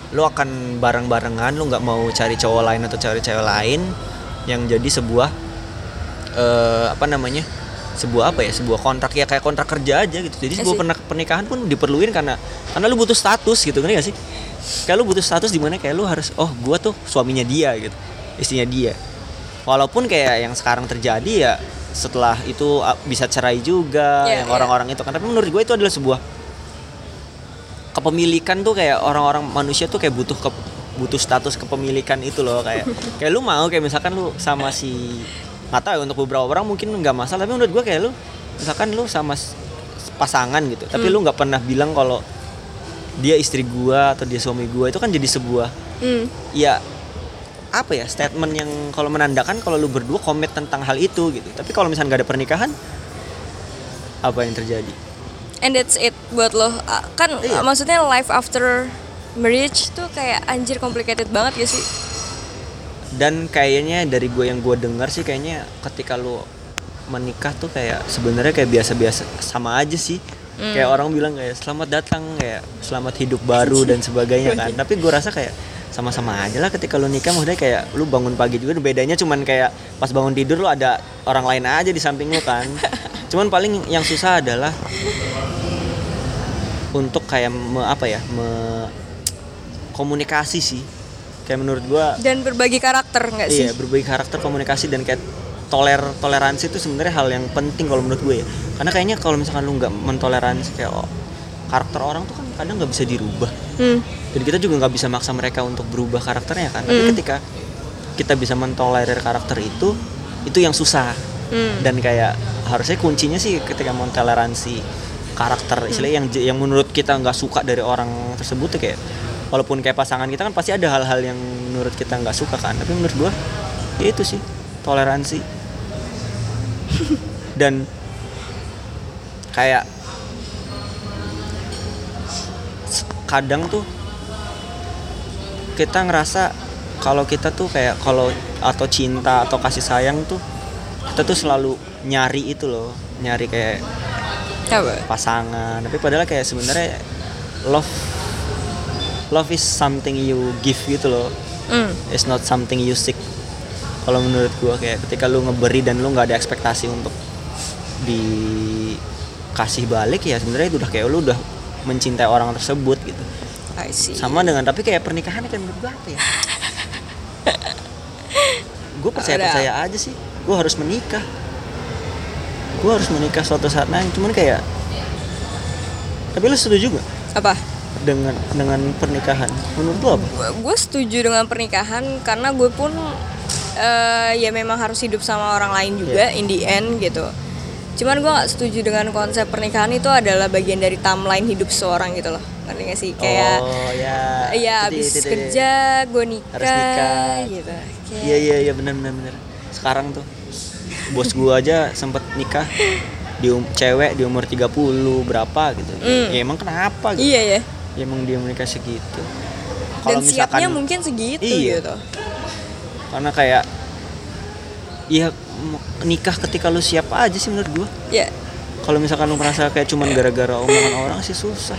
lu akan bareng-barengan lu nggak mau cari cowok lain atau cari cewek lain yang jadi sebuah eh, apa namanya sebuah apa ya sebuah kontrak ya kayak kontrak kerja aja gitu jadi I sebuah see. pernak- pernikahan pun diperluin karena karena lu butuh status gitu ngerti gak sih kayak lu butuh status di mana kayak lu harus oh gua tuh suaminya dia gitu istrinya dia walaupun kayak yang sekarang terjadi ya setelah itu uh, bisa cerai juga Iya, yang iya. orang-orang itu kan tapi menurut gue itu adalah sebuah kepemilikan tuh kayak orang-orang manusia tuh kayak butuh ke butuh status kepemilikan itu loh kayak kayak lu mau kayak misalkan lu sama si nggak tahu ya untuk beberapa orang mungkin nggak masalah tapi menurut gue kayak lu misalkan lu sama pasangan gitu tapi Hmm. lu nggak pernah bilang kalau dia istri gua atau dia suami gua itu kan jadi sebuah Hmm. ya apa ya statement yang kalau menandakan kalau lu berdua komit tentang hal itu gitu tapi kalau misalnya nggak ada pernikahan apa yang terjadi And that's it buat lo. Kan Iya. maksudnya life after marriage tuh kayak anjir complicated banget gak sih? dan kayaknya dari gue yang gue dengar sih kayaknya ketika lu menikah tuh kayak sebenarnya kayak biasa-biasa sama aja sih kayak orang bilang kayak selamat datang kayak selamat hidup baru dan sebagainya kan tapi gue rasa kayak sama-sama aja lah ketika lu nikah maksudnya kayak lu bangun pagi juga bedanya cuman kayak pas bangun tidur lu ada orang lain aja di samping lu kan cuman paling yang susah adalah untuk kayak me, apa ya me, komunikasi sih kayak menurut gua Dan berbagi karakter nggak sih? Iya, berbagi karakter komunikasi dan kayak toler toleransi itu sebenarnya hal yang penting kalau menurut gue ya. Karena kayaknya kalau misalkan lu nggak mentoleransi kayak oh, karakter orang tuh kan kadang nggak bisa dirubah. Hmm. Dan kita juga nggak bisa maksa mereka untuk berubah karakternya kan. Tapi Mm. ketika kita bisa mentolerir karakter itu, itu yang susah. Hmm. Dan kayak harusnya kuncinya sih ketika mentoleransi karakter istilahnya yang yang menurut kita nggak suka dari orang tersebut tuh kayak walaupun kayak pasangan kita kan pasti ada hal-hal yang menurut kita nggak suka kan tapi menurut gua ya itu sih toleransi dan kayak kadang tuh kita ngerasa kalau kita tuh kayak kalau atau cinta atau kasih sayang tuh kita tuh selalu nyari itu loh nyari kayak Apa? pasangan tapi padahal kayak sebenarnya love love is something you give gitu loh Hmm. it's not something you seek kalau menurut gua kayak ketika lu ngeberi dan lu nggak ada ekspektasi untuk dikasih balik ya sebenarnya itu udah kayak lu udah mencintai orang tersebut gitu. I see. sama dengan tapi kayak pernikahan kan menurut gua apa ya? Gue percaya percaya aja sih. Gue harus menikah. Gue harus menikah suatu saat nanti. Cuman kayak tapi lu setuju gak? Apa? dengan dengan pernikahan. Menurut lu apa? Gue setuju dengan pernikahan karena gue pun eh, ya memang harus hidup sama orang lain juga Iya. in the end gitu. Cuman gue nggak setuju dengan konsep pernikahan itu adalah bagian dari timeline hidup seseorang gitu loh. Ngerti gak sih? Kayak oh ya dia, abis kerja gue nikah, Harus nikah. gitu. Iya iya iya benar benar benar sekarang tuh bos gua aja sempet nikah di um, cewek di umur 30 berapa gitu Mm. ya emang kenapa gitu Iya ya. ya emang dia menikah segitu Dan siapnya mungkin segitu Iya. gitu. karena kayak ya m- nikah ketika lu siap aja sih menurut gua. Ya. kalau misalkan lu merasa kayak cuman gara-gara omongan orang sih susah.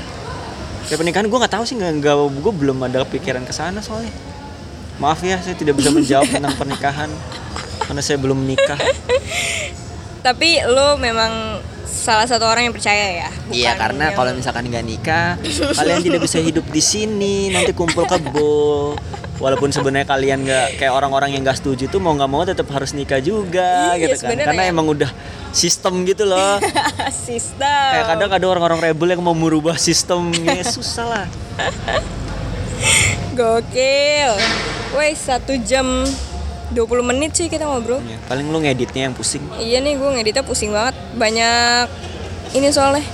Ya pernikahan gua nggak tahu sih nggak nggak gua belum ada pikiran ke sana soalnya. Maaf ya saya tidak bisa menjawab tentang pernikahan karena saya belum nikah. Tapi lo memang salah satu orang yang percaya ya. Iya karena yang- kalau misalkan nggak nikah kalian tidak bisa hidup di sini nanti kumpul kebo walaupun sebenarnya kalian nggak kayak orang-orang yang nggak setuju tuh mau nggak mau tetap harus nikah juga Iya, gitu kan sebenarnya. karena emang udah sistem gitu loh sistem. kayak kadang ada orang-orang rebel yang mau merubah sistemnya susah lah Gokil. Woi, satu jam 20 menit sih kita ngobrol. Ya, paling lu ngeditnya yang pusing Iya nih, gue ngeditnya pusing banget. Banyak ini soalnya.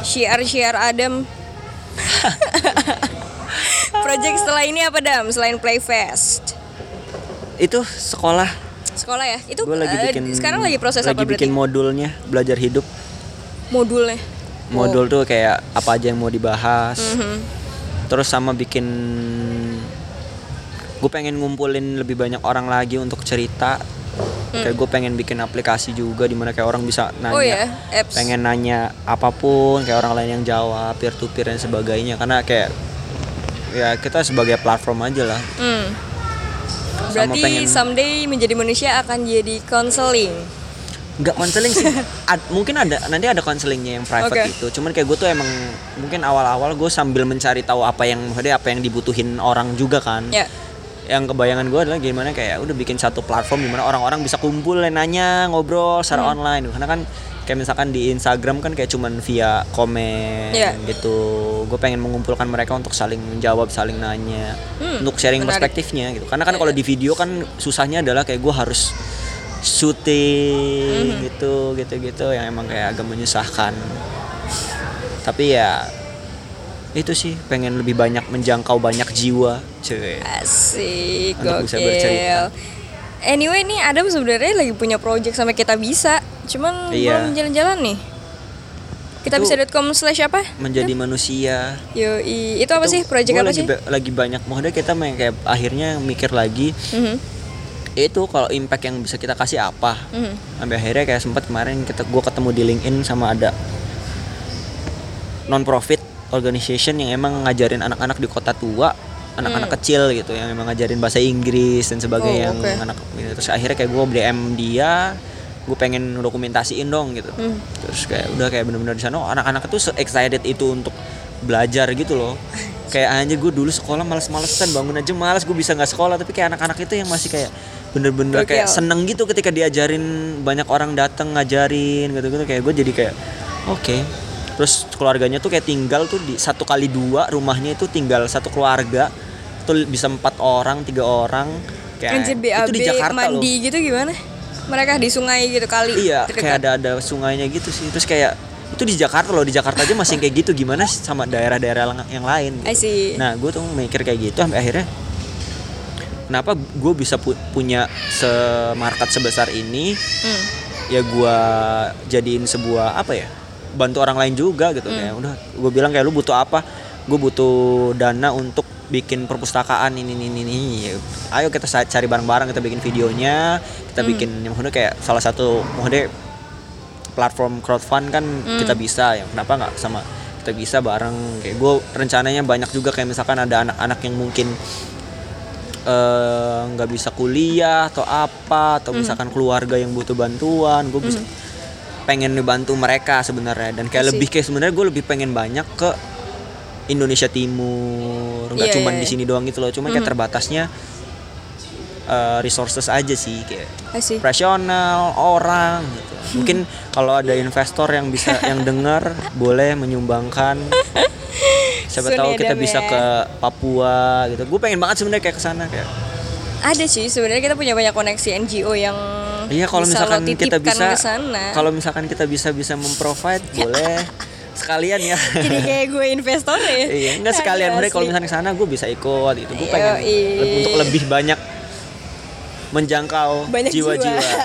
Syiar-syiar Adam. Project setelah ini apa Dam? Selain Playfest. itu sekolah Sekolah ya? Itu gue lagi eh, bikin sekarang lagi proses lagi apa berarti? bikin modulnya belajar hidup Modulnya. modul tuh kayak apa aja yang mau dibahas Mhm. terus sama bikin gue pengen ngumpulin lebih banyak orang lagi untuk cerita kayak gue pengen bikin aplikasi juga di mana kayak orang bisa nanya Oh ya, apps. pengen nanya apa pun kayak orang lain yang jawab peer to peer dan sebagainya karena kayak ya kita sebagai platform aja lah Hmm. Sama Berarti pengen- someday menjadi manusia akan jadi konseling. nggak konseling sih Ad- mungkin ada nanti ada konselingnya yang private Oke. gitu cuman kayak gue tuh emang mungkin awal-awal gue sambil mencari tahu apa yang maksudnya apa yang dibutuhin orang juga kan Ya. yang kebayangan gue adalah gimana kayak udah bikin satu platform di mana orang-orang bisa kumpul nanya ngobrol secara Hmm. online karena kan kayak misalkan di Instagram kan kayak cuman via komen Iya. gitu gue pengen mengumpulkan mereka untuk saling menjawab saling nanya Hmm, untuk sharing menarik. perspektifnya gitu karena kan Iya, kalau iya. di video kan susahnya adalah kayak gue harus syuting gitu gitu gitu yang emang kayak agak menyusahkan tapi ya itu sih pengen lebih banyak menjangkau banyak jiwa cuy Asik, Untuk bisa bercerita. gokil. Anyway nih Adam sebenarnya lagi punya project sampai kita bisa, cuman Iya. belum jalan-jalan nih. Kita Itu- bisa.com slash apa? menjadi manusia Yo, itu apa sih? Project gua apa lagi sih? ba- lagi banyak maksudnya kita main kayak akhirnya mikir lagi Mhm, itu kalau impact yang bisa kita kasih apa mhm. sampai akhirnya kayak sempat kemarin kita gua ketemu di LinkedIn sama ada non profit organization yang emang ngajarin anak-anak di kota tua anak-anak kecil gitu yang emang ngajarin bahasa Inggris dan sebagainya Hmm. Oh, yang oke. anak gitu. terus akhirnya kayak gue DM dia gue pengen dokumentasiin dong gitu. Hmm. terus kayak udah kayak bener-bener di sana oh, anak-anak itu se excited itu untuk belajar gitu loh. Kayak anjir gue dulu sekolah males-malesan bangun aja males gue bisa nggak sekolah. Tapi kayak anak-anak itu yang masih kayak bener-bener kayak seneng gitu ketika diajarin banyak orang datang ngajarin gitu-gitu. Kayak gue jadi kayak oke. Terus keluarganya tuh kayak tinggal tuh di satu kali dua rumahnya itu tinggal satu keluarga. Tuh bisa empat orang tiga orang. Kayak Anjir itu di BAB Jakarta loh. mandi gitu gimana? Mereka di sungai gitu kali. Iya, terdekat. kayak ada ada sungainya gitu sih. Terus kayak itu di Jakarta loh, di Jakarta aja masih kayak gitu gimana sama daerah-daerah yang lain I gitu. see. Nah, gue tuh mikir kayak gitu sampai akhirnya kenapa gue bisa pu- punya semarket sebesar ini? Hmm. Ya gue jadiin sebuah apa ya? Bantu orang lain juga gitu Hmm. kayak udah gue bilang kayak lu butuh apa? Gue butuh dana untuk bikin perpustakaan ini ini ini, ini. Ayo kita cari bareng-bareng kita bikin videonya kita Hmm. bikin ya, maksudnya kayak salah satu maksudnya platform crowdfund kan Hmm. kita bisa ya kenapa nggak sama kita bisa bareng kayak gue rencananya banyak juga kayak misalkan ada anak-anak yang mungkin eh, nggak bisa kuliah atau apa atau Hmm. misalkan keluarga yang butuh bantuan gue bisa pengen ngebantu mereka sebenarnya dan kayak lebih kayak sebenarnya gue lebih pengen banyak ke Indonesia Timur nggak Iya, cuman iya, di iya. sini doang gitu loh cuma kayak terbatasnya eh, resources aja sih kayak profesional orang gitu. Mungkin kalau ada investor yang bisa yang dengar boleh menyumbangkan. Siapa tahu kita bisa ya. ke Papua gitu. Gue pengen banget sebenarnya kayak ke sana kayak. Ada sih sebenarnya kita punya banyak koneksi NGO yang Iya kalau misalkan kita bisa kalau misalkan kita bisa bisa memprovide boleh sekalian ya. Jadi kayak gue investor ya. iya, enggak sekalian mereka kalau asli. misalnya ke sana gue bisa ikut gitu. Gue pengen Yoi. untuk lebih banyak menjangkau Banyak jiwa-jiwa. jiwa.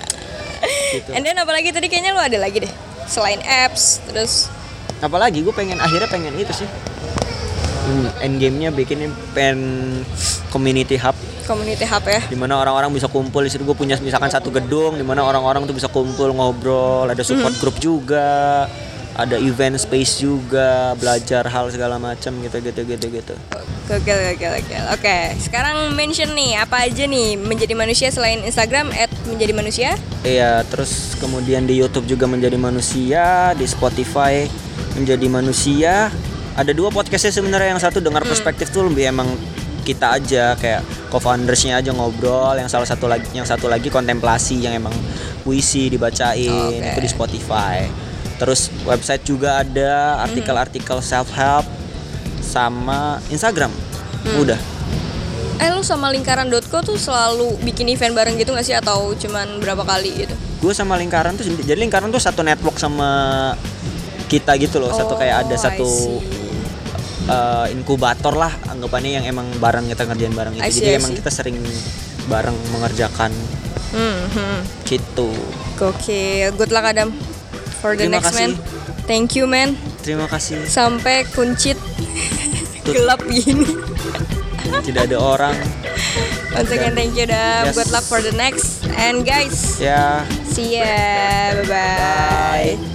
gitu. And then apalagi tadi kayaknya lu ada lagi deh. Selain apps, terus apalagi gue pengen akhirnya pengen itu sih Hmm, endgame-nya bikinnya pen community hub community hub ya. di mana orang-orang bisa kumpul di situ gue punya misalkan satu gedung di mana orang-orang tuh bisa kumpul ngobrol ada support group juga ada event space juga belajar hal segala macam gitu gitu gitu gitu Gokil, gokil, gokil. Oke, sekarang mention nih apa aja nih menjadi manusia selain Instagram at menjadi manusia. Iya, terus kemudian di YouTube juga menjadi manusia, di Spotify menjadi manusia. Ada dua podcastnya sebenarnya yang satu dengar perspektif tuh lebih emang kita aja kayak co-foundersnya aja ngobrol, yang salah satu lagi yang satu lagi kontemplasi yang emang puisi dibacain Oke. itu di Spotify. Terus website juga ada artikel-artikel self help sama Instagram. Udah. Eh lu sama lingkaran.co tuh selalu bikin event bareng gitu gak sih? Atau cuman berapa kali gitu? gue sama lingkaran tuh jadi lingkaran tuh satu network sama kita gitu loh. Satu kayak ada Oh, satu eh, inkubator lah anggapannya yang emang bareng kita ngerjain bareng itu I see, jadi emang kita sering bareng mengerjakan Hmm, hmm. gitu. Gokil, good luck Adam for the Terima next kasih. man. Thank you man. terima kasih Sampai kuncit Tut- gelap gini. tidak ada orang Once again thank you Adam. Yes. Good luck for the next. And guys, ya see ya. Bye bye. bye